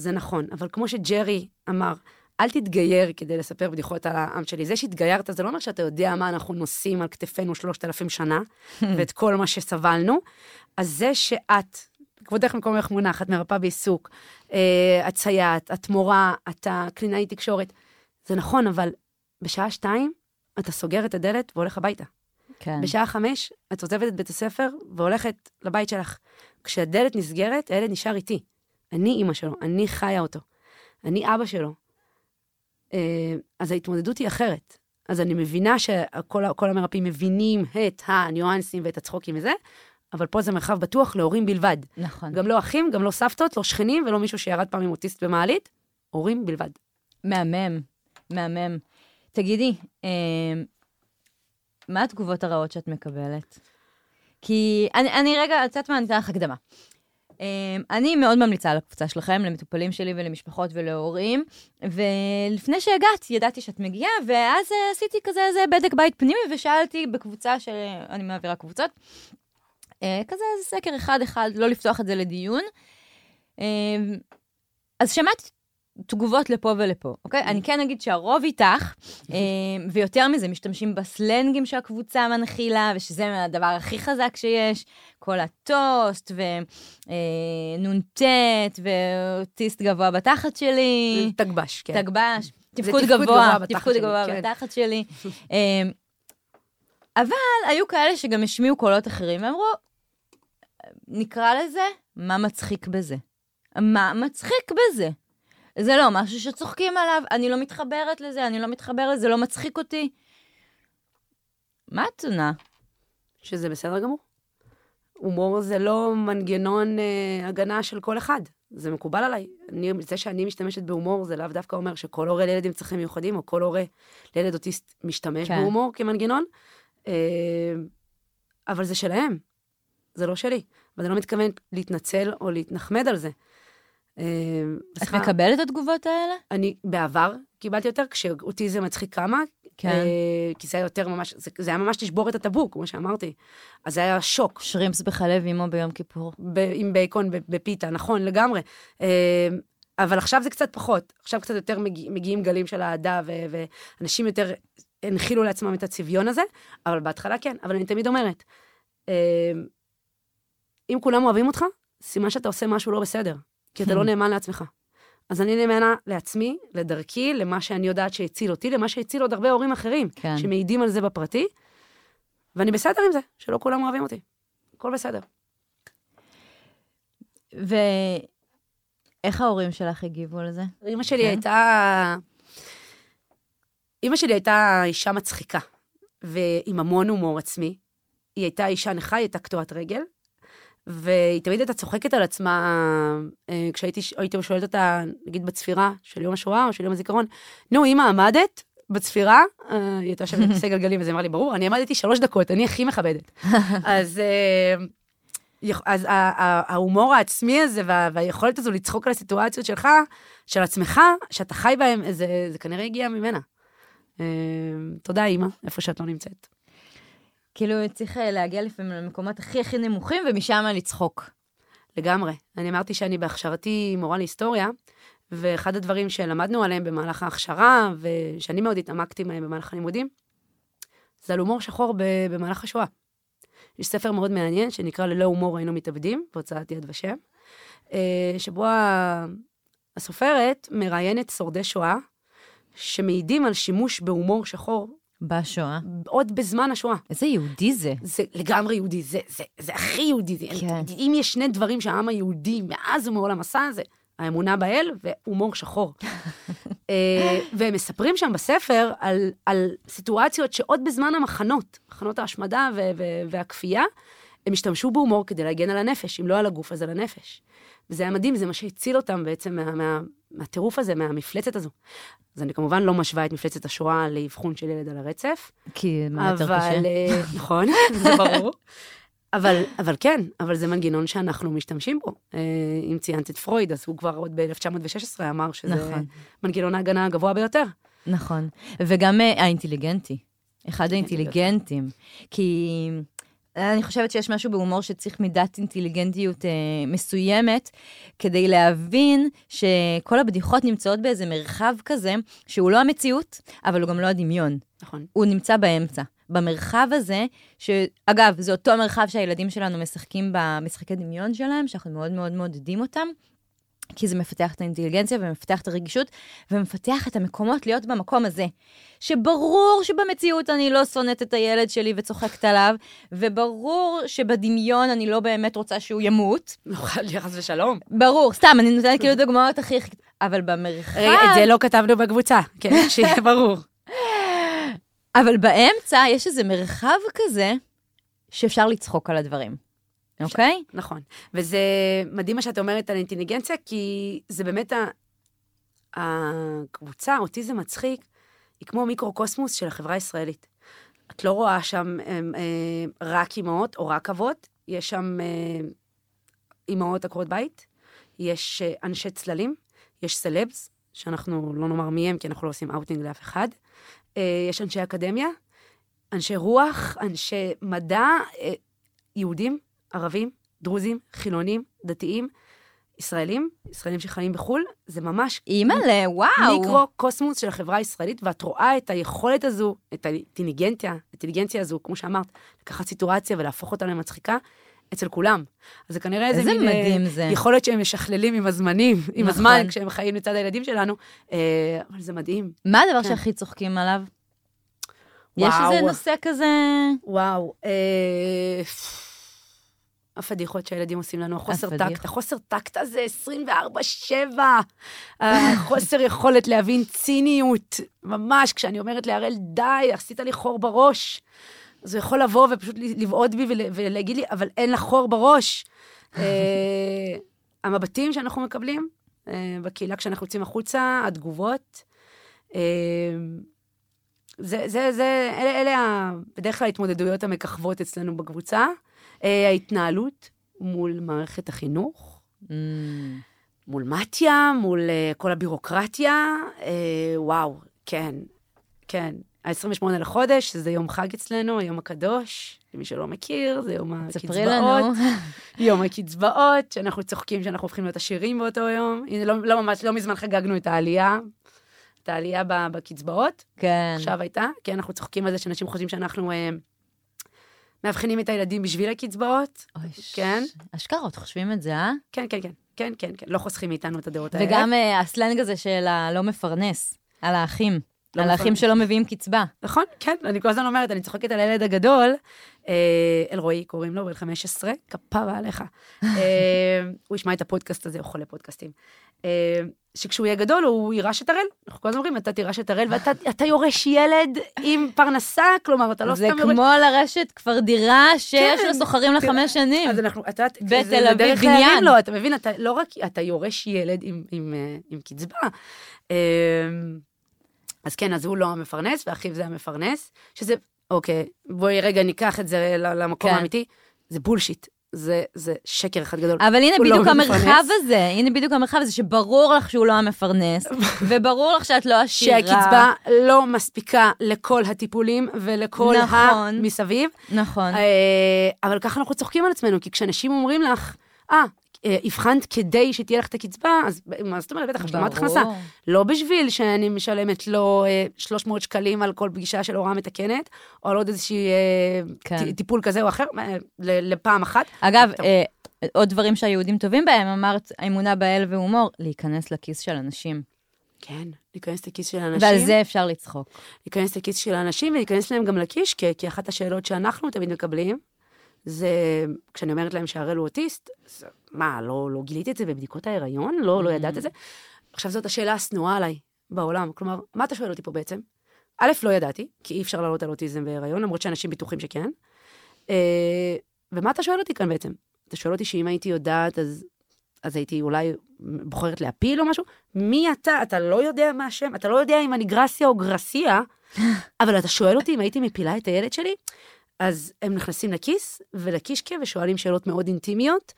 זה נכון, אבל כמו שג'רי אמר, אל תתגייר כדי לספר בדיחות על העם שלי. זה שהתגיירת, זה לא אומר שאתה יודע מה אנחנו נושאים על כתפינו שלושת אלפים שנה, ואת כל מה שסבלנו. אז זה שאת, כבודך מקומך מונח, את מרפאה בעיסוק, אה, את סייעת, את מורה, את הקלינאי תקשורת, זה נכון, אבל בשעה שתיים אתה סוגר את הדלת והולך הביתה. כן. בשעה חמש את עוזבת את בית הספר והולכת לבית שלך. כשהדלת נסגרת, הילד נשאר איתי. אני אימא שלו, אני חיה אותו. אני אבא שלו. אה, אז ההתמודדות היא אחרת. אז אני מבינה שכל כל המרפאים מבינים את הניואנסים ואת הצחוקים וזה, אבל פה זה מרחב בטוח להורים בלבד. נכון. גם לא אחים, גם לא סבתות, לא שכנים ולא מישהו שירד פעם עם אוטיסט במעלית, הורים בלבד. מהמם, מהמם. תגידי, אה, מה התגובות הרעות שאת מקבלת? כי אני, אני רגע, את יודעת מה, אני אתן לך הקדמה. אה, אני מאוד ממליצה על הקבוצה שלכם, למטופלים שלי ולמשפחות ולהורים, ולפני שהגעת, ידעתי שאת מגיעה, ואז אה, עשיתי כזה איזה בדק בית פנימי, ושאלתי בקבוצה של, אני מעבירה קבוצות, אה, כזה איזה סקר אחד-אחד, לא לפתוח את זה לדיון. אה, אז שמעתי תגובות לפה ולפה, אוקיי? אני כן אגיד שהרוב איתך, אה, ויותר מזה, משתמשים בסלנגים שהקבוצה מנחילה, ושזה הדבר הכי חזק שיש, כל הטוסט, ונ"ט, ואוטיסט גבוה בתחת שלי, תגבש, כן. תגבש, תפקוד גבוה, תפקוד גבוה כן. בתחת שלי. אה, אבל היו כאלה שגם השמיעו קולות אחרים, ואמרו, נקרא לזה, מה מצחיק בזה? מה מצחיק בזה? זה לא משהו שצוחקים עליו, אני לא מתחברת לזה, אני לא מתחברת לזה, לא מצחיק אותי. מה את עונה? שזה בסדר גמור. הומור זה לא מנגנון אה, הגנה של כל אחד. זה מקובל עליי. אני, זה שאני משתמשת בהומור זה לאו דווקא אומר שכל הורה לילד עם צרכים מיוחדים, או כל הורה לילד אוטיסט משתמש. כן. בהומור כמנגנון, אה, אבל זה שלהם, זה לא שלי. ואני לא מתכוונת להתנצל או להתנחמד על זה. את סליחה, מקבלת את התגובות האלה? אני בעבר קיבלתי יותר, כשאותי זה מצחיק כמה, כן. אה, כי זה היה יותר ממש, זה, זה היה ממש לשבור את הטאבו, כמו שאמרתי. אז זה היה שוק. שרימפס בחלב אימו ביום כיפור. ב- עם בייקון בפיתה, נכון, לגמרי. אה, אבל עכשיו זה קצת פחות. עכשיו קצת יותר מגיע, מגיעים גלים של אהדה, ו- ואנשים יותר הנחילו לעצמם את הצביון הזה, אבל בהתחלה כן. אבל אני תמיד אומרת, אה, אם כולם אוהבים אותך, סימן שאתה עושה משהו לא בסדר, כי אתה לא נאמן לעצמך. אז אני נאמנה לעצמי, לדרכי, למה שאני יודעת שהציל אותי, למה שהציל עוד הרבה הורים אחרים, כן. שמעידים על זה בפרטי, ואני בסדר עם זה, שלא כולם אוהבים אותי. הכל בסדר. ואיך ההורים שלך הגיבו לזה? אימא שלי כן. הייתה... אימא שלי הייתה אישה מצחיקה, ועם המון הומור עצמי. היא הייתה אישה נכה, היא הייתה קטועת רגל, והיא תמיד הייתה צוחקת על עצמה, אה, כשהייתי הייתי שואלת אותה, נגיד בצפירה של יום השואה או של יום הזיכרון, נו, אמא, עמדת בצפירה? אה, היא הייתה יושבת בכיסא גלגלים, וזה אמר לי, ברור, אני עמדתי שלוש דקות, אני הכי מכבדת. אז... אה, אז ההומור העצמי הזה וה- והיכולת הזו לצחוק על הסיטואציות שלך, של עצמך, שאתה חי בהם, זה, זה כנראה הגיע ממנה. תודה, אימא, איפה שאת לא נמצאת. כאילו, צריך אה, להגיע לפעמים למקומות הכי הכי נמוכים, ומשם לצחוק. לגמרי. אני אמרתי שאני בהכשרתי מורה להיסטוריה, ואחד הדברים שלמדנו עליהם במהלך ההכשרה, ושאני מאוד התעמקתי מהם במהלך הלימודים, זה על הומור שחור במהלך השואה. יש ספר מאוד מעניין שנקרא ללא הומור היינו מתאבדים, בהוצאת יד ושם, אה, שבו הסופרת מראיינת שורדי שואה, שמעידים על שימוש בהומור שחור בשואה. עוד בזמן השואה. איזה יהודי זה. זה לגמרי יהודי, זה, זה, זה הכי יהודי. כן. אם יש שני דברים שהעם היהודי מאז ומעולם עשה, זה האמונה באל והומור שחור. אה, והם מספרים שם בספר על, על סיטואציות שעוד בזמן המחנות, מחנות ההשמדה והכפייה, הם השתמשו בהומור כדי להגן על הנפש, אם לא על הגוף, אז על הנפש. וזה היה מדהים, זה מה שהציל אותם בעצם מה, מה, מהטירוף הזה, מהמפלצת הזו. אז אני כמובן לא משווה את מפלצת השואה לאבחון של ילד על הרצף. כי מה יותר קשה? אבל, אה, נכון, זה ברור. אבל, אבל כן, אבל זה מנגנון שאנחנו משתמשים בו. אה, אם ציינת את פרויד, אז הוא כבר עוד ב-1916 אמר שזה נכון. מנגנון ההגנה הגבוה ביותר. נכון. וגם אה, האינטליגנטי. אחד האינטליגנטים. כי אני חושבת שיש משהו בהומור שצריך מידת אינטליגנטיות אה, מסוימת, כדי להבין שכל הבדיחות נמצאות באיזה מרחב כזה, שהוא לא המציאות, אבל הוא גם לא הדמיון. נכון. הוא נמצא באמצע. במרחב הזה, שאגב, זה אותו מרחב שהילדים שלנו משחקים במשחקי דמיון שלהם, שאנחנו מאוד מאוד מעודדים אותם, כי זה מפתח את האינטליגנציה ומפתח את הרגישות, ומפתח את המקומות להיות במקום הזה. שברור שבמציאות אני לא שונאת את הילד שלי וצוחקת עליו, וברור שבדמיון אני לא באמת רוצה שהוא ימות. לא חייב לי חס ושלום. ברור, סתם, אני נותנת כאילו דוגמאות הכי... אבל במרחב... רגע, את זה לא כתבנו בקבוצה, כן, שיהיה ברור. אבל באמצע יש איזה מרחב כזה שאפשר לצחוק על הדברים, אוקיי? נכון. וזה מדהים מה שאת אומרת על אינטליגנציה, כי זה באמת ה... הקבוצה, אוטיזם מצחיק, היא כמו מיקרוקוסמוס של החברה הישראלית. את לא רואה שם אה, אה, רק אימהות או רק אבות, יש שם אה, אימהות עקרות בית, יש אה, אנשי צללים, יש סלבס, שאנחנו לא נאמר מי הם, כי אנחנו לא עושים אאוטינג לאף אחד. אה, יש אנשי אקדמיה, אנשי רוח, אנשי מדע, אה, יהודים, ערבים, דרוזים, חילונים, דתיים, ישראלים, ישראלים שחיים בחו"ל, זה ממש אימא'לה, וואו. מיקרו-קוסמוס של החברה הישראלית, ואת רואה את היכולת הזו, את האינטליגנציה, האינטליגנציה הזו, כמו שאמרת, לקחת סיטואציה ולהפוך אותה למצחיקה, אצל כולם. אז זה כנראה איזה איזה מין... אה, מדהים זה. יכולת שהם משכללים עם הזמנים, עם נכון. הזמן, כשהם חיים לצד הילדים שלנו, אה, אבל זה מדהים. מה הדבר כן. שהכי צוחקים עליו? יש וואו. איזה נושא כזה... וואו, אה, הפדיחות שהילדים עושים לנו, החוסר. טקט, החוסר טקט הזה 24-7, החוסר יכולת להבין ציניות, ממש, כשאני אומרת להראל, די, עשית לי חור בראש. אז הוא יכול לבוא ופשוט לבעוט בי ול- ולהגיד לי, אבל אין לך חור בראש. אה, המבטים שאנחנו מקבלים אה, בקהילה כשאנחנו יוצאים החוצה, התגובות, אה, זה, זה, זה, אלה, אלה בדרך כלל ההתמודדויות המככבות אצלנו בקבוצה. אה, ההתנהלות מול מערכת החינוך, Mm, מול מתיה, מול אה, כל הבירוקרטיה, אה, וואו, כן, כן. ה-28 לחודש, זה יום חג אצלנו, היום הקדוש, למי שלא מכיר, זה יום הקצבאות. יום הקצבאות, שאנחנו צוחקים שאנחנו הופכים להיות עשירים באותו יום. הנה, לא, לא ממש, לא מזמן חגגנו את העלייה, את העלייה בקצבאות. כן. עכשיו הייתה, כי אנחנו צוחקים על זה שאנשים חושבים שאנחנו מאבחנים את הילדים בשביל הקצבאות. אוי, כן. אשכרה, עוד חושבים את זה, אה? כן, כן, כן, כן, כן, כן, לא חוסכים מאיתנו את הדעות האלה. וגם אה, הסלנג הזה של הלא מפרנס, על האחים. לא על האחים. שלא מביאים קצבה. נכון, כן, אני כל הזמן אומרת, אני צוחקת על הילד הגדול, אלרועי קוראים לו, בן 15, כפרה עליך. אה, הוא ישמע את הפודקאסט הזה, הוא חולה פודקאסטים. אה, שכשהוא יהיה גדול, הוא יירש את הראל. אנחנו כל הזמן אומרים, אתה תירש את הראל, ואתה אתה יורש ילד עם פרנסה, כלומר, אתה לא זה סתם יורש... כמו לרשת כבר דירה שיש כן, לה סוחרים תראה, לחמש שנים. אז אנחנו, אתה, בתל זה- זה אביב, בניין. לו, אתה מבין, אתה לא רק, אתה יורש ילד עם, אה, קצבה. אה, אז כן, אז הוא לא המפרנס, ואחיו זה המפרנס, שזה, אוקיי, בואי רגע ניקח את זה למקום כן. האמיתי, זה בולשיט, זה, זה שקר אחד גדול. אבל הנה לא בדיוק המרחב מפרנס. הזה, הנה בדיוק המרחב הזה, שברור לך שהוא לא המפרנס, וברור לך שאת לא עשירה. שהקצבה לא מספיקה לכל הטיפולים ולכל נכון. המסביב. נכון. אה, אבל ככה אנחנו צוחקים על עצמנו, כי כשאנשים אומרים לך, אה, אה, הבחנת כדי שתהיה לך את הקצבה, אז מה זאת אומרת, בטח, השלמת. הכנסה. לא בשביל שאני משלמת לו אה, 300 שקלים על כל פגישה של הוראה מתקנת, או על עוד איזשהו כן. טיפול כזה או אחר, אה, לפעם אחת. אגב. אה, עוד דברים שהיהודים טובים בהם, אמרת, האמונה באל והומור, להיכנס לכיס של אנשים. כן, להיכנס לכיס של אנשים. ועל זה אפשר לצחוק. להיכנס לכיס של אנשים ולהיכנס להם גם לכיס, כי, כי אחת השאלות שאנחנו תמיד מקבלים, זה כשאני אומרת להם שהראל הוא אוטיסט, אז מה, לא, לא גילית את זה בבדיקות ההיריון? לא, לא ידעת את זה? עכשיו, זאת השאלה השנואה עליי בעולם. כלומר, מה אתה שואל אותי פה בעצם? א', לא ידעתי, כי אי אפשר לעלות על אוטיזם בהיריון, למרות שאנשים בטוחים שכן. אה, ומה אתה שואל אותי כאן בעצם? אתה שואל אותי שאם הייתי יודעת, אז, אז הייתי אולי בוחרת להפיל או משהו? מי אתה? אתה לא יודע מה השם, אתה לא יודע אם אני גרסיה או גרסיה, אבל אתה שואל אותי אם הייתי מפילה את הילד שלי? אז הם נכנסים לכיס ולקישקע ושואלים שאלות מאוד אינטימיות.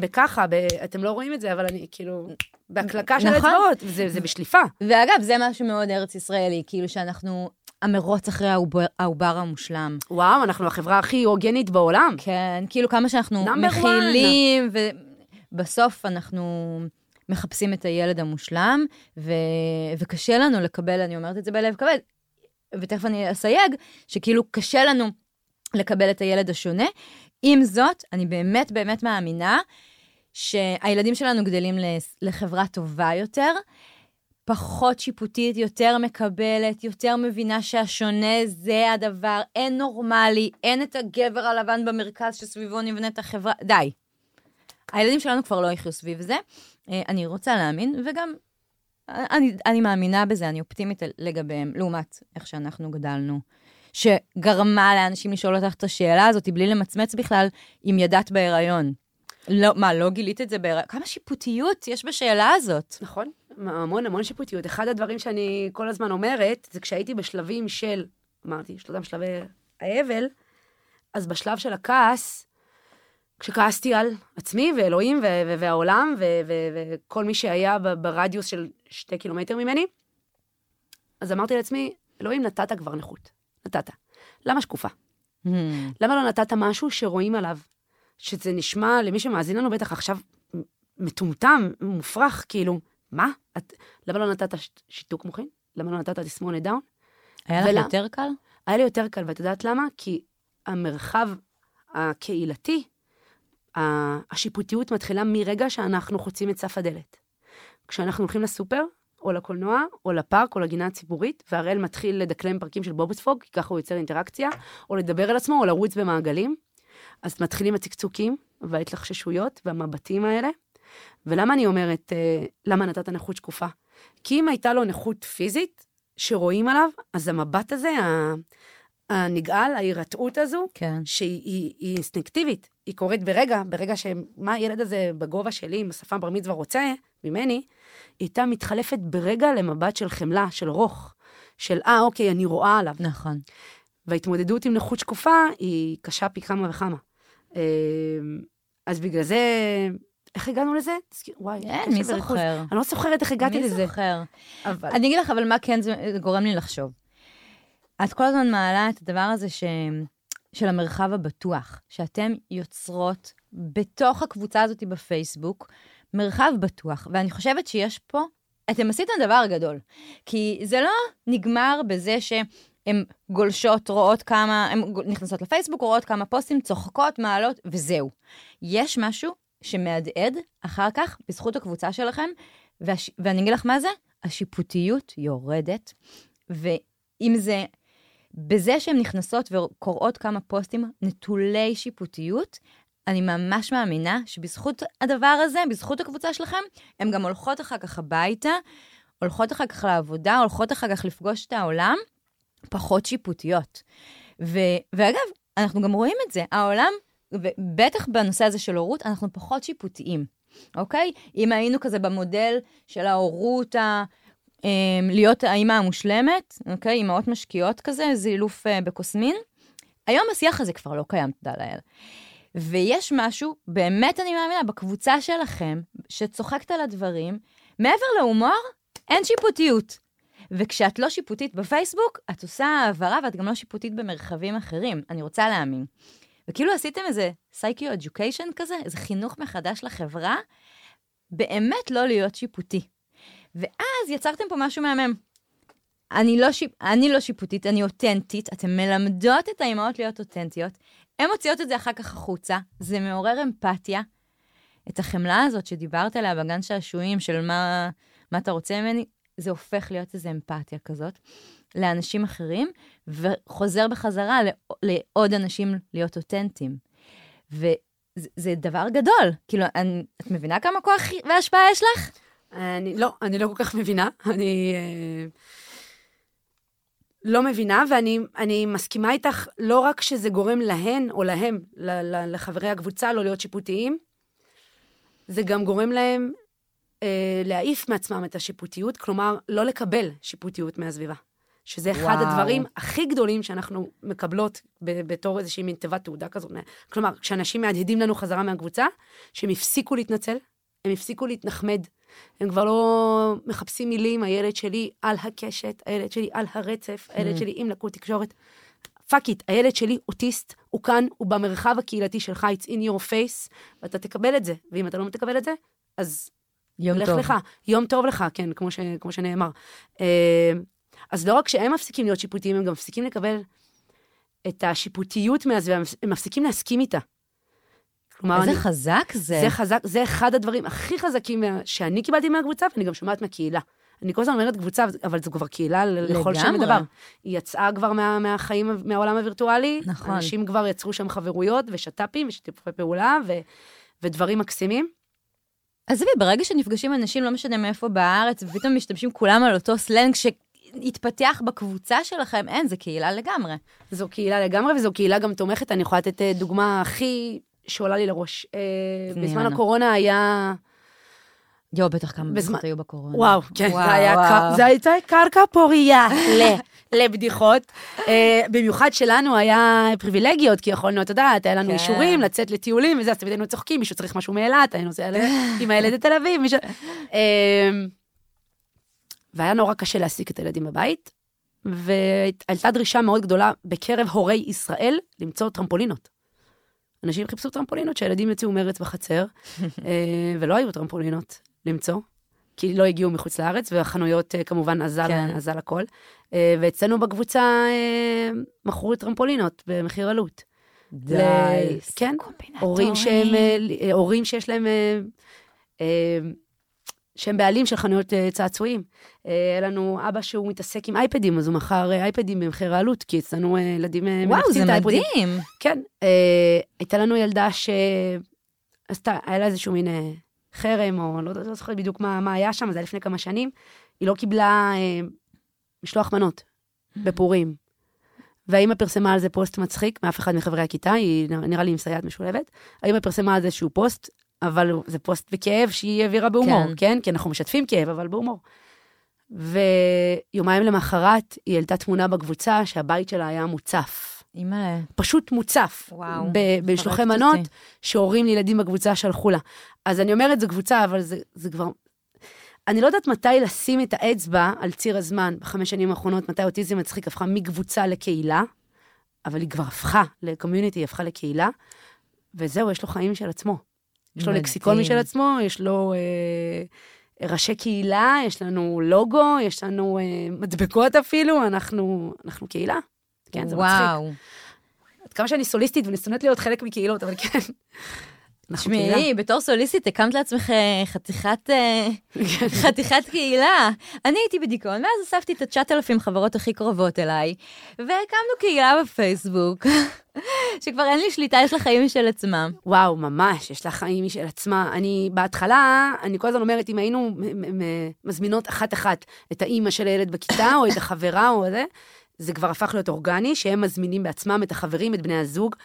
וככה, ב... אתם לא רואים את זה, אבל אני כאילו, בהקלקה של נכון. האצבעות, זה, זה בשליפה. ואגב, זה משהו מאוד ארץ ישראלי, כאילו שאנחנו, המרוץ אחרי העובר, העובר המושלם. וואו, אנחנו החברה הכי הוגנית בעולם. כן, כאילו כמה שאנחנו מכילים, ובסוף אנחנו מחפשים את הילד המושלם, ו... וקשה לנו לקבל, אני אומרת את זה בלב כבד, ותכף אני אסייג, שכאילו קשה לנו לקבל את הילד השונה. עם זאת, אני באמת באמת מאמינה שהילדים שלנו גדלים לחברה טובה יותר, פחות שיפוטית, יותר מקבלת, יותר מבינה שהשונה זה הדבר, אין נורמלי, אין את הגבר הלבן במרכז שסביבו נבנית החברה, די. הילדים שלנו כבר לא יחיו סביב זה. אה, אני רוצה להאמין, וגם אני, אני מאמינה בזה, אני אופטימית לגביהם, לעומת איך שאנחנו גדלנו. שגרמה לאנשים לשאול אותך את השאלה הזאת בלי למצמץ בכלל אם ידעת בהיריון. לא, מה, לא גילית את זה בהיריון? כמה שיפוטיות יש בשאלה הזאת. נכון, המון המון שיפוטיות. אחד הדברים שאני כל הזמן אומרת, זה כשהייתי בשלבים של, אמרתי, של אותם שלבי האבל, אז בשלב של הכעס, כשכעסתי על עצמי ואלוהים ו- והעולם וכל מי שהיה ברדיוס של שתי קילומטר ממני, אז אמרתי לעצמי, אלוהים, נתת כבר נכות. נתת. למה שקופה? Hmm. למה לא נתת משהו שרואים עליו? שזה נשמע למי שמאזין לנו בטח עכשיו מטומטם, מופרך, כאילו, מה? את, למה לא נתת שיתוק מוחין? למה לא נתת תסמונת דאון? היה לך ולה- יותר קל? היה לי יותר קל, ואת יודעת למה? כי המרחב הקהילתי, השיפוטיות מתחילה מרגע שאנחנו חוצים את סף הדלת. כשאנחנו הולכים לסופר, או לקולנוע, או לפארק, או לגינה הציבורית, והראל מתחיל לדקלם פרקים של בובספוג, כי ככה הוא יוצר אינטראקציה, או לדבר על עצמו, או לרוץ במעגלים. אז מתחילים הצקצוקים, וההתלחששויות, והמבטים האלה. ולמה אני אומרת, אה, למה נתת נכות שקופה? כי אם הייתה לו נכות פיזית, שרואים עליו, אז המבט הזה, הנגעל, ההירתעות הזו, כן. שהיא היא, היא אינסטינקטיבית, היא קורית ברגע, ברגע שמה הילד הזה בגובה שלי, עם השפם בר מצווה רוצה ממני, היא הייתה מתחלפת ברגע למבט של חמלה, של רוך, של אה, אוקיי, אני רואה עליו. נכון. וההתמודדות עם נכות שקופה היא קשה פי כמה וכמה. אה, אז בגלל זה, איך הגענו לזה? וואי, אין, מי. זוכר? אני לא זוכרת איך הגעתי מי לזה. זוכר? אבל... אני אגיד לך, אבל מה כן זה גורם לי לחשוב. את כל הזמן מעלה את הדבר הזה ש... של המרחב הבטוח, שאתם יוצרות בתוך הקבוצה הזאת בפייסבוק, מרחב בטוח. ואני חושבת שיש פה, אתם עשיתם דבר גדול. כי זה לא נגמר בזה שהן גולשות, רואות כמה, הן נכנסות לפייסבוק, רואות כמה פוסטים, צוחקות, מעלות, וזהו. יש משהו שמהדהד אחר כך בזכות הקבוצה שלכם, והש... ואני אגיד לך מה זה, השיפוטיות יורדת, ואם זה בזה שהן נכנסות וקוראות כמה פוסטים נטולי שיפוטיות, אני ממש מאמינה שבזכות הדבר הזה, בזכות הקבוצה שלכם, הן גם הולכות אחר כך הביתה, הולכות אחר כך לעבודה, הולכות אחר כך לפגוש את העולם, פחות שיפוטיות. ו- ואגב, אנחנו גם רואים את זה, העולם, ובטח בנושא הזה של הורות, אנחנו פחות שיפוטיים, אוקיי? אם היינו כזה במודל של ההורות ה... אמ, להיות האימא המושלמת, אוקיי? אימהות משקיעות כזה, זילוף אה, בקוסמין. היום השיח הזה כבר לא קיים, תודה לאל. ויש משהו, באמת אני מאמינה, בקבוצה שלכם, שצוחקת על הדברים, מעבר להומור, אין שיפוטיות. וכשאת לא שיפוטית בפייסבוק, את עושה העברה ואת גם לא שיפוטית במרחבים אחרים. אני רוצה להאמין. וכאילו עשיתם איזה סייקו-אדיוקיישן כזה, איזה חינוך מחדש לחברה, באמת לא להיות שיפוטי. ואז יצרתם פה משהו מהמם. אני לא, שיפ... אני לא שיפוטית, אני אותנטית, אתן מלמדות את האימהות להיות אותנטיות, הן מוציאות את זה אחר כך החוצה, זה מעורר אמפתיה. את החמלה הזאת שדיברת עליה בגן שעשועים, של מה, מה אתה רוצה ממני, זה הופך להיות איזו אמפתיה כזאת לאנשים אחרים, וחוזר בחזרה לעוד אנשים להיות אותנטיים. וזה דבר גדול. כאילו, אני, את מבינה כמה כוח והשפעה יש לך? אני לא, אני לא כל כך מבינה. אני אה, לא מבינה, ואני מסכימה איתך, לא רק שזה גורם להן או להם, לחברי הקבוצה, לא להיות שיפוטיים, זה גם גורם להם אה, להעיף מעצמם את השיפוטיות, כלומר, לא לקבל שיפוטיות מהסביבה. שזה וואו. אחד הדברים הכי גדולים שאנחנו מקבלות ב- בתור איזושהי מין תיבת תעודה כזאת. כלומר, כשאנשים מהדהדים לנו חזרה מהקבוצה, שהם הפסיקו להתנצל, הם הפסיקו להתנחמד, הם כבר לא מחפשים מילים, הילד שלי על הקשת, הילד שלי על הרצף, הילד mm. שלי עם לקות תקשורת. fuck it, הילד שלי אוטיסט, הוא כאן, הוא במרחב הקהילתי שלך, it's in your face, ואתה תקבל את זה. ואם אתה לא תקבל את זה, אז יום לך טוב. לך. יום טוב לך, כן, כמו, ש, כמו שנאמר. אה, אז לא רק שהם מפסיקים להיות שיפוטיים, הם גם מפסיקים לקבל את השיפוטיות מהסביבה, הם מפסיקים להסכים איתה. כלומר, איזה אני, חזק זה. זה חזק, זה אחד הדברים הכי חזקים שאני קיבלתי מהקבוצה, ואני גם שומעת מהקהילה. אני כל הזמן אומרת קבוצה, אבל זו כבר קהילה לכל שם דבר. היא יצאה כבר מה, מהחיים, מהעולם הווירטואלי. נכון. אנשים כבר יצרו שם חברויות ושת"פים ושיתופי פעולה ו, ודברים מקסימים. עזבי, ברגע שנפגשים אנשים, לא משנה מאיפה בארץ, ופתאום משתמשים כולם על אותו סלנג שהתפתח בקבוצה שלכם, אין, זה קהילה לגמרי. זו קהילה לגמרי, וזו קהילה גם תומכת. אני יכולה לתת אה, דוגמה הכי שעולה לי לראש. אה, בזמן הקורונה היה... יואו, בטח כמה בדיחות היו בקורונה. וואו, כן, זה. זה הייתה קרקע פוריה לבדיחות. אה, במיוחד שלנו היה פריבילגיות, כי יכולנו, את יודעת, היה לנו כן. אישורים לצאת לטיולים וזה, אז תמיד היינו צוחקים, מישהו צריך משהו מאילת, היינו נוסע עם הילד לתל אביב, מישהו... אה, והיה נורא קשה להעסיק את הילדים בבית, והייתה דרישה מאוד גדולה בקרב הורי ישראל למצוא טרמפולינות. אנשים חיפשו טרמפולינות שהילדים יצאו מרץ בחצר, אה, ולא היו טרמפולינות למצוא, כי לא הגיעו מחוץ לארץ, והחנויות אה, כמובן אזל, כן. אזל הכל. אה, ואצלנו בקבוצה מכרו טרמפולינות במחיר עלות. די, ל... כן, הורים שהם, הורים שיש להם שהם בעלים של חנויות צעצועים. Uh, היה לנו אבא שהוא מתעסק עם אייפדים, אז הוא מכר uh, אייפדים במחיר העלות, כי אצלנו uh, ילדים uh, וואו, זה מדהים. כן, uh, הייתה לנו ילדה שעשתה, היה לה איזשהו מין חרם, או לא, לא זוכרת בדיוק מה, מה היה שם, זה היה לפני כמה שנים. היא לא קיבלה uh, משלוח מנות בפורים. והאימא פרסמה על זה פוסט מצחיק מאף אחד מחברי הכיתה, היא נראה לי עם סייעת משולבת. האימא פרסמה על זה איזשהו פוסט, אבל זה פוסט בכאב שהיא העבירה בהומור, כן. כן? כי אנחנו משתפים כאב, אבל בהומור. ויומיים למחרת היא העלתה תמונה בקבוצה שהבית שלה היה מוצף. אימא'לה. פשוט מוצף. וואו. בשלוחי מנות שהורים לילדים בקבוצה שלחו לה. אז אני אומרת, זו קבוצה, אבל זה, זה כבר... אני לא יודעת מתי לשים את האצבע על ציר הזמן בחמש שנים האחרונות, מתי אוטיזם מצחיק הפכה מקבוצה לקהילה, אבל היא כבר הפכה לקומיוניטי, היא הפכה לקהילה, וזהו, יש לו חיים של עצמו. יש לו לקסיקון משל עצמו, יש לו אה, ראשי קהילה, יש לנו לוגו, יש לנו אה, מדבקות אפילו, אנחנו, אנחנו קהילה. כן, זה וואו. מצחיק. עד כמה שאני סוליסטית ואני שונאת להיות חלק מקהילות, אבל כן. תשמעי, בתור סוליסטית הקמת לעצמך אה, חתיכת, אה, כן. חתיכת קהילה. אני הייתי בדיכאון, ואז אספתי את ה-9,000 חברות הכי קרובות אליי, והקמנו קהילה בפייסבוק, שכבר אין לי שליטה, יש לה חיים משל עצמם. וואו, ממש, יש לה חיים משל עצמה. אני, בהתחלה, אני כל הזמן אומרת, אם היינו מזמינות אחת-אחת את האימא של הילד בכיתה, או את החברה, או זה, זה כבר הפך להיות אורגני, שהם מזמינים בעצמם את החברים, את בני הזוג.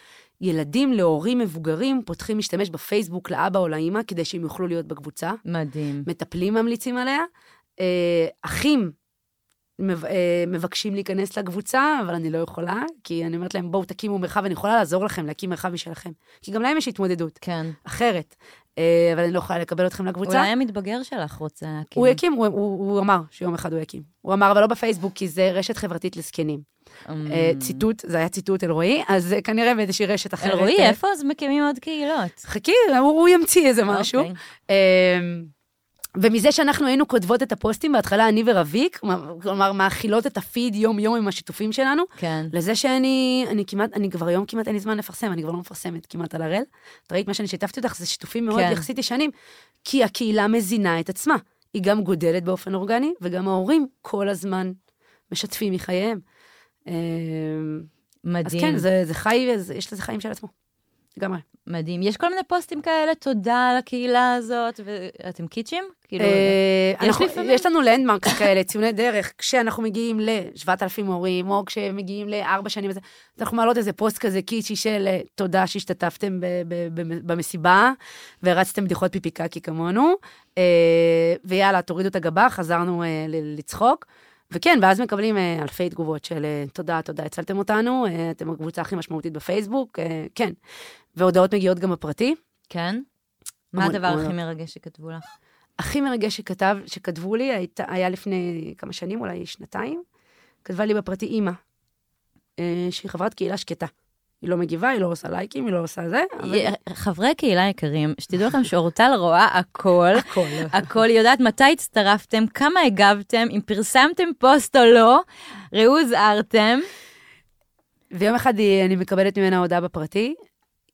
ילדים להורים מבוגרים פותחים להשתמש בפייסבוק לאבא או לאימא כדי שהם יוכלו להיות בקבוצה. מדהים. מטפלים ממליצים עליה. אה, אחים אה, מבקשים להיכנס לקבוצה, אבל אני לא יכולה, כי אני אומרת להם, בואו תקימו מרחב, אני יכולה לעזור לכם להקים מרחב משלכם. כי גם להם יש התמודדות. כן. אחרת. אה, אבל אני לא יכולה לקבל אתכם לקבוצה. אולי המתבגר שלך רוצה להקים. הוא יקים, הוא, הוא, הוא אמר שיום אחד הוא יקים. הוא אמר, אבל לא בפייסבוק, כי זה רשת חברתית לזקנים. Mm. ציטוט, זה היה ציטוט אלרועי, אז כנראה באיזושהי רשת אחרת. אלרועי, איפה אז מקימים עוד קהילות? חכי, הוא, ימציא איזה משהו. Okay. אוקיי. ומזה שאנחנו היינו כותבות את הפוסטים, בהתחלה אני ורביק, כלומר, מאכילות את הפיד יום-יום עם השיתופים שלנו, כן. לזה שאני, אני כמעט, אני כבר היום כמעט אין לי זמן לפרסם, אני כבר לא מפרסמת כמעט על הראל. את ראית מה שאני שיתפתי אותך, זה שיתופים מאוד כן. יחסית ישנים, כי הקהילה מזינה את עצמה. היא גם גודלת באופן אורגני, וגם ההורים כל הזמן משתפים מחייהם. אה, מדהים. אז כן, זה, זה חי, זה, יש לזה חיים של עצמו. לגמרי. מדהים. יש כל מיני פוסטים כאלה, תודה לקהילה הזאת, ואתם קיצ'ים? כאילו, אה, יש אנחנו- לפעמים? יש לנו לנדמרק כאלה, ציוני דרך, כשאנחנו מגיעים ל-7,000 הורים, או כשמגיעים לארבע שנים, אנחנו מעלות איזה פוסט כזה קיצ'י של אה, תודה שהשתתפתם במסיבה, והרצתם בדיחות פיפי קקי כמונו, אה, ויאללה, תורידו את הגבה, חזרנו לצחוק. וכן, ואז מקבלים אה, אלפי תגובות של אה, תודה, תודה, הצלתם אותנו, אה, אתם הקבוצה הכי משמעותית בפייסבוק, כן. והודעות מגיעות גם בפרטי. כן? מה הדבר. הכי מרגש שכתבו לך? הכי מרגש שכתב, שכתבו לי, היית, היה לפני כמה שנים, אולי שנתיים, כתבה לי בפרטי אימא, שהיא חברת קהילה שקטה. היא לא מגיבה, היא לא עושה לייקים, היא לא עושה זה, אבל חברי קהילה יקרים, שתדעו לכם שאורטל רואה הכל. הכל. הכל, היא יודעת מתי הצטרפתם, כמה הגבתם, אם פרסמתם פוסט או לא, ראו הוזהרתם. ויום אחד היא, אני מקבלת ממנה הודעה בפרטי,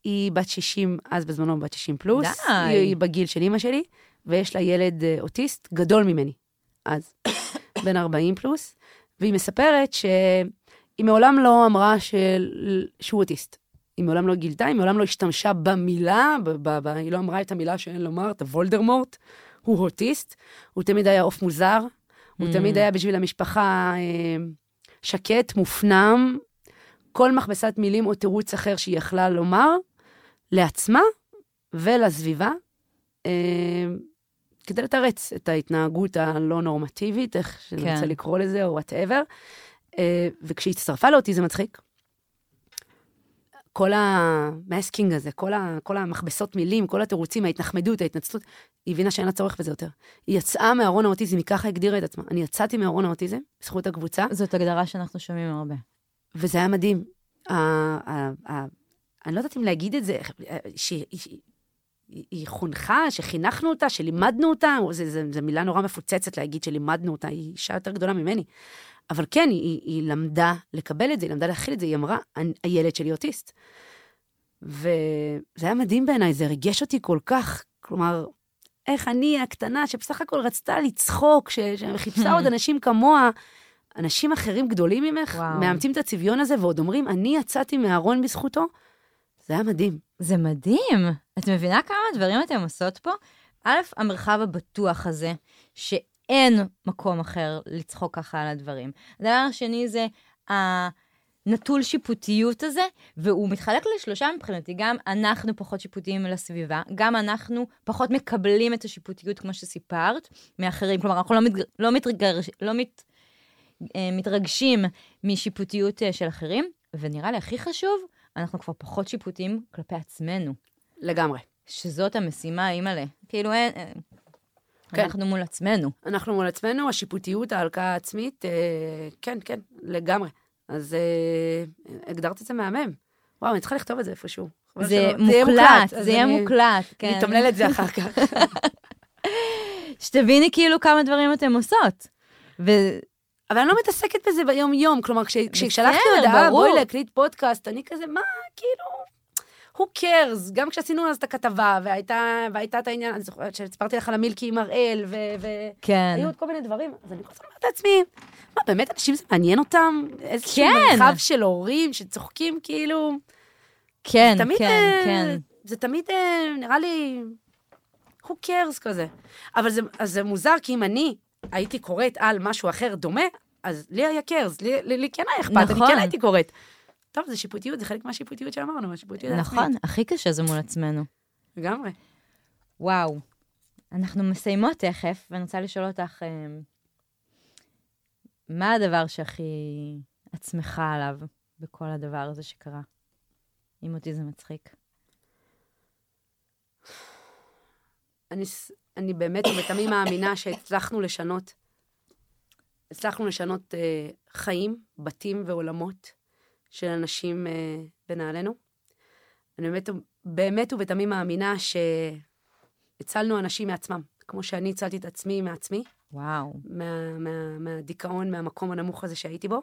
היא בת 60, אז בזמנו בת 60 פלוס, די. היא, היא בגיל של אימא שלי, ויש לה ילד אה, אוטיסט גדול ממני, אז, בן 40 פלוס, והיא מספרת שהיא מעולם לא אמרה של, שהוא אוטיסט. היא מעולם לא גילתה, היא מעולם לא השתמשה במילה, ב, ב, ב, היא לא אמרה את המילה שאין לומר, את הוולדרמורט, הוא אוטיסט, הוא תמיד היה עוף מוזר, הוא Mm. תמיד היה בשביל המשפחה אה, שקט, מופנם, כל מכבסת מילים או תירוץ אחר שהיא יכלה לומר לעצמה ולסביבה, אה, כדי לתרץ את ההתנהגות הלא נורמטיבית, איך שאני כן. רוצה לקרוא לזה, או whatever. אה, וכשהיא הצטרפה לאוטיזם מצחיק. כל ה masking הזה, כל, ה, כל המכבסות מילים, כל התירוצים, ההתנחמדות, ההתנצלות, היא הבינה שאין לה צורך בזה יותר. היא יצאה מארון האוטיזם, היא ככה הגדירה את עצמה. אני יצאתי מארון האוטיזם, בזכות הקבוצה, זאת הגדרה שאנחנו שומעים הרבה. וזה היה מדהים. אני לא יודעת אם להגיד את זה, שהיא שהיא- היא חונכה, שחינכנו אותה, שלימדנו אותה, זו מילה נורא מפוצצת להגיד שלימדנו אותה, היא אישה יותר גדולה ממני. אבל כן, היא, היא, היא למדה לקבל את זה, היא למדה להכיל את זה, היא אמרה, "אני- הילד שלי אוטיסט. וזה היה מדהים בעיניי, זה ריגש אותי כל כך. כלומר, איך אני הקטנה, שבסך הכל רצתה לצחוק, ש- שחיפשה עוד אנשים כמוה, אנשים אחרים גדולים ממך, וואו. מאמצים את הצביון הזה ועוד אומרים, אני יצאתי מהארון בזכותו, זה היה מדהים. זה מדהים. את מבינה כמה דברים אתם עושות פה? א', המרחב הבטוח הזה, שאין מקום אחר לצחוק ככה על הדברים. הדבר השני זה הנטול שיפוטיות הזה, והוא מתחלק לשלושה מבחינתי. גם אנחנו פחות שיפוטיים לסביבה, גם אנחנו פחות מקבלים את השיפוטיות, כמו שסיפרת, מאחרים. כלומר, אנחנו לא, מתג... לא, מתרגש... לא מת... אה, מתרגשים משיפוטיות אה, של אחרים, ונראה לי הכי חשוב, אנחנו כבר פחות שיפוטיים כלפי עצמנו. לגמרי. שזאת המשימה, אימא'לה. כאילו, אין... כן. אנחנו מול עצמנו. אנחנו מול עצמנו, השיפוטיות, ההלקאה העצמית, אה, כן, כן, לגמרי. אז אה, הגדרת את זה מהמם. וואו, אני צריכה לכתוב את זה איפשהו. זה מוקלט, זה יהיה מוקלט, כן. אני אתמלל את זה אחר כך. שתביני כאילו כמה דברים אתם עושות. ו... אבל אני לא מתעסקת בזה ביום-יום. כלומר, כש- כששלחתי הודעה. בואי להקליט פודקאסט, אני כזה, מה, כאילו, who cares? גם כשעשינו אז את הכתבה, והייתה והייתה את העניין, אני זוכרת שסיפרתי לך על המילקי עם הראל, ו... ו- כן. היו עוד כל מיני דברים, אז אני כל הזמן אומרת לעצמי, מה, באמת אנשים זה מעניין אותם? איזשהו כן. מרחב של הורים שצוחקים, כאילו... כן, תמיד, כן, אה, כן. זה תמיד, אה, נראה לי, who cares כזה. אבל זה, זה מוזר, כי אם אני הייתי קוראת על משהו אחר דומה, אז לי היה cares, לי, לי, לי כן היה אכפת, אני נכון. כן הייתי קוראת. טוב, זה שיפוטיות, זה חלק מהשיפוטיות שאמרנו, השיפוטיות העצמית. נכון, הכי קשה זה מול עצמנו. לגמרי. וואו. אנחנו מסיימות תכף, ואני רוצה לשאול אותך, אה, מה הדבר שהכי את שמחה עליו בכל הדבר הזה שקרה? אם אותי זה מצחיק. אני, אני באמת ובתמים מאמינה שהצלחנו לשנות, הצלחנו לשנות אה, חיים, בתים ועולמות של אנשים אה, בנעלינו. אני באמת, באמת ובתמים מאמינה שהצלנו אנשים מעצמם, כמו שאני הצלתי את עצמי מעצמי, וואו. מה, מה, מהדיכאון, מהמקום הנמוך הזה שהייתי בו.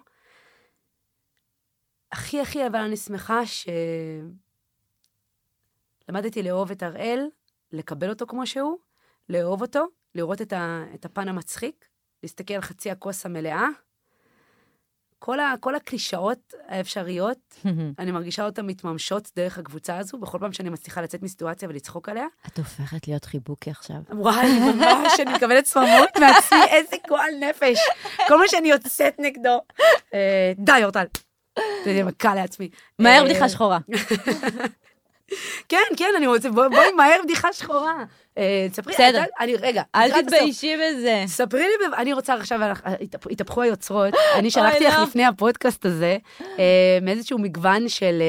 הכי הכי, אבל אני שמחה שלמדתי לאהוב את הראל, לקבל אותו כמו שהוא, לאהוב אותו, לראות את, ה, את הפן המצחיק, להסתכל על חצי הכוס המלאה. כל, ה, כל הקלישאות האפשריות, אני מרגישה אותן מתממשות דרך הקבוצה הזו, בכל פעם שאני מצליחה לצאת מסיטואציה ולצחוק עליה. את הופכת להיות חיבוקי עכשיו. וואי, ממש, אני מקבלת צמרמורת מעצמי, איזה גועל נפש. כל מה שאני יוצאת נגדו. אה, די, אורטל. זה מכה לעצמי. מהר אה, בדיחה שחורה. כן, כן, אני רוצה, בואי מהר בדיחה שחורה. אה, תספרי, בסדר. את- אני, רגע, אל. תתביישי בזה. ספרי לי, אני רוצה עכשיו, אה, התהפ- התהפכו היוצרות, אני שלחתי לך לא. לפני הפודקאסט הזה, אה, מאיזשהו מגוון של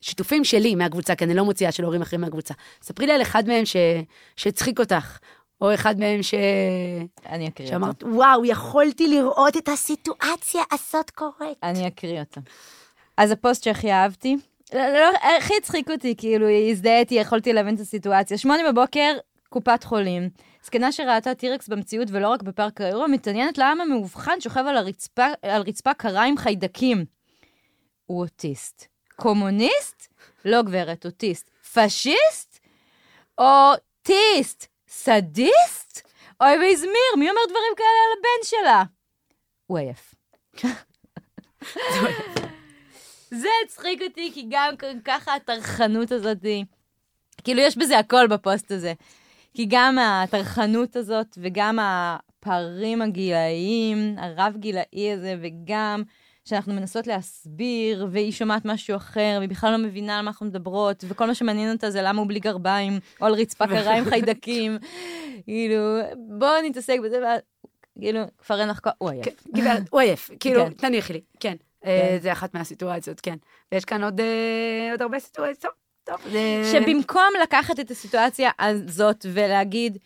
שיתופים שלי מהקבוצה, כי אני לא מוציאה של הורים אחרים מהקבוצה. ספרי לי על אחד מהם ש- שהצחיק אותך, או אחד מהם ש... אני אקריא אותו. שאמרת, וואו, יכולתי לראות את הסיטואציה הזאת קורית. אני אקריא אותו. אז הפוסט שהכי אהבתי, לא, לא, הכי הצחיק אותי, כאילו, הזדהיתי, יכולתי להבין את הסיטואציה. שמונה בבוקר, קופת חולים. זקנה שראתה T-Rex במציאות ולא רק בפארק היורה, מתעניינת למה מאובחן שוכב על הרצפה, על רצפה קרה עם חיידקים. הוא אוטיסט. קומוניסט? לא גברת, אוטיסט. פשיסט? אוטיסט. סדיסט? אוי וייז מיר, מי אומר דברים כאלה על הבן שלה? הוא עייף. זה הצחיק אותי, כי גם ככה הטרחנות הזאת, כאילו יש בזה הכל בפוסט הזה. כי גם הטרחנות הזאת וגם הפערים הגילאיים, הרב-גילאי הזה, וגם שאנחנו מנסות להסביר, והיא שומעת משהו אחר, והיא בכלל לא מבינה על מה אנחנו מדברות, וכל מה שמעניין אותה זה למה הוא בלי גרביים, או על רצפה קרה עם חיידקים. כאילו, בואו נתעסק בזה, ואז, כאילו, כבר אין לך כוח, הוא עייף. כן, הוא עייף, כאילו, כן. תניחי לי, כן. אה, כן. זה אחת מהסיטואציות, כן. ויש כאן עוד אה, עוד הרבה סיטואציות, טוב, זה... שבמקום לקחת את הסיטואציה הזאת ולהגיד,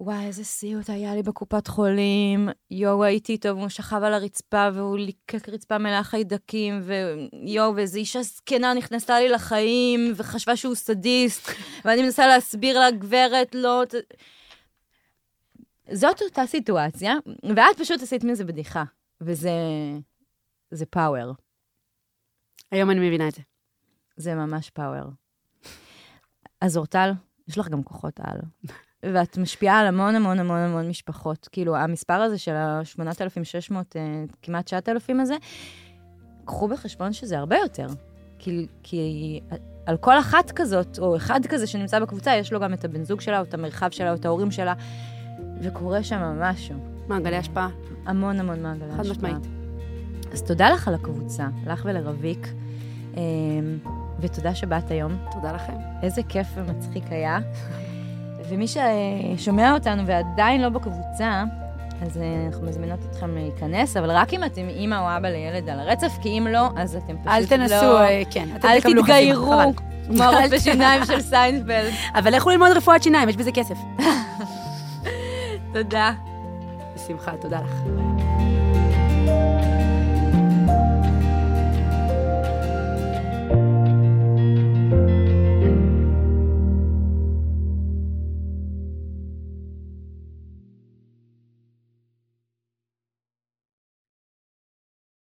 וואי, איזה סיוט היה לי בקופת חולים, יואו, הייתי איתו, והוא שכב על הרצפה, והוא ליקק רצפה מלאה חיידקים, ויואו, ואיזו אישה זקנה נכנסה לי לחיים, וחשבה שהוא סדיסט, ואני מנסה להסביר לה, גברת, לא... ת-" זאת אותה סיטואציה, ואת פשוט עשית מזה בדיחה, וזה... זה פאוור. היום אני מבינה את זה. זה ממש פאוור. אז אורטל, יש לך גם כוחות על. ואת משפיעה על המון המון המון המון משפחות. כאילו, המספר הזה של ה-8,600, אה, כמעט 9,000 הזה, קחו בחשבון שזה הרבה יותר. כי, כי על כל אחת כזאת, או אחד כזה שנמצא בקבוצה, יש לו גם את הבן זוג שלה, או את המרחב שלה, או את ההורים שלה, וקורה שם משהו. מעגלי השפעה, המון המון מעגלי חד השפעה. משמעית. אז תודה לך על הקבוצה, לך ולרביק, אמ, ותודה שבאת היום. תודה לכם. איזה כיף ומצחיק היה. ומי ששומע אותנו ועדיין לא בקבוצה, אז אה, אנחנו מזמינות אתכם להיכנס, אבל רק אם אתם אימא או אבא לילד על הרצף, כי אם לא, אז אתם פשוט אל תנסו, לא... אה, כן, אתם אל תתגיירו. כמו הרופא שיניים של סיינפלד. אבל לכו ללמוד רפואת שיניים, יש בזה כסף. תודה. בשמחה, תודה לך.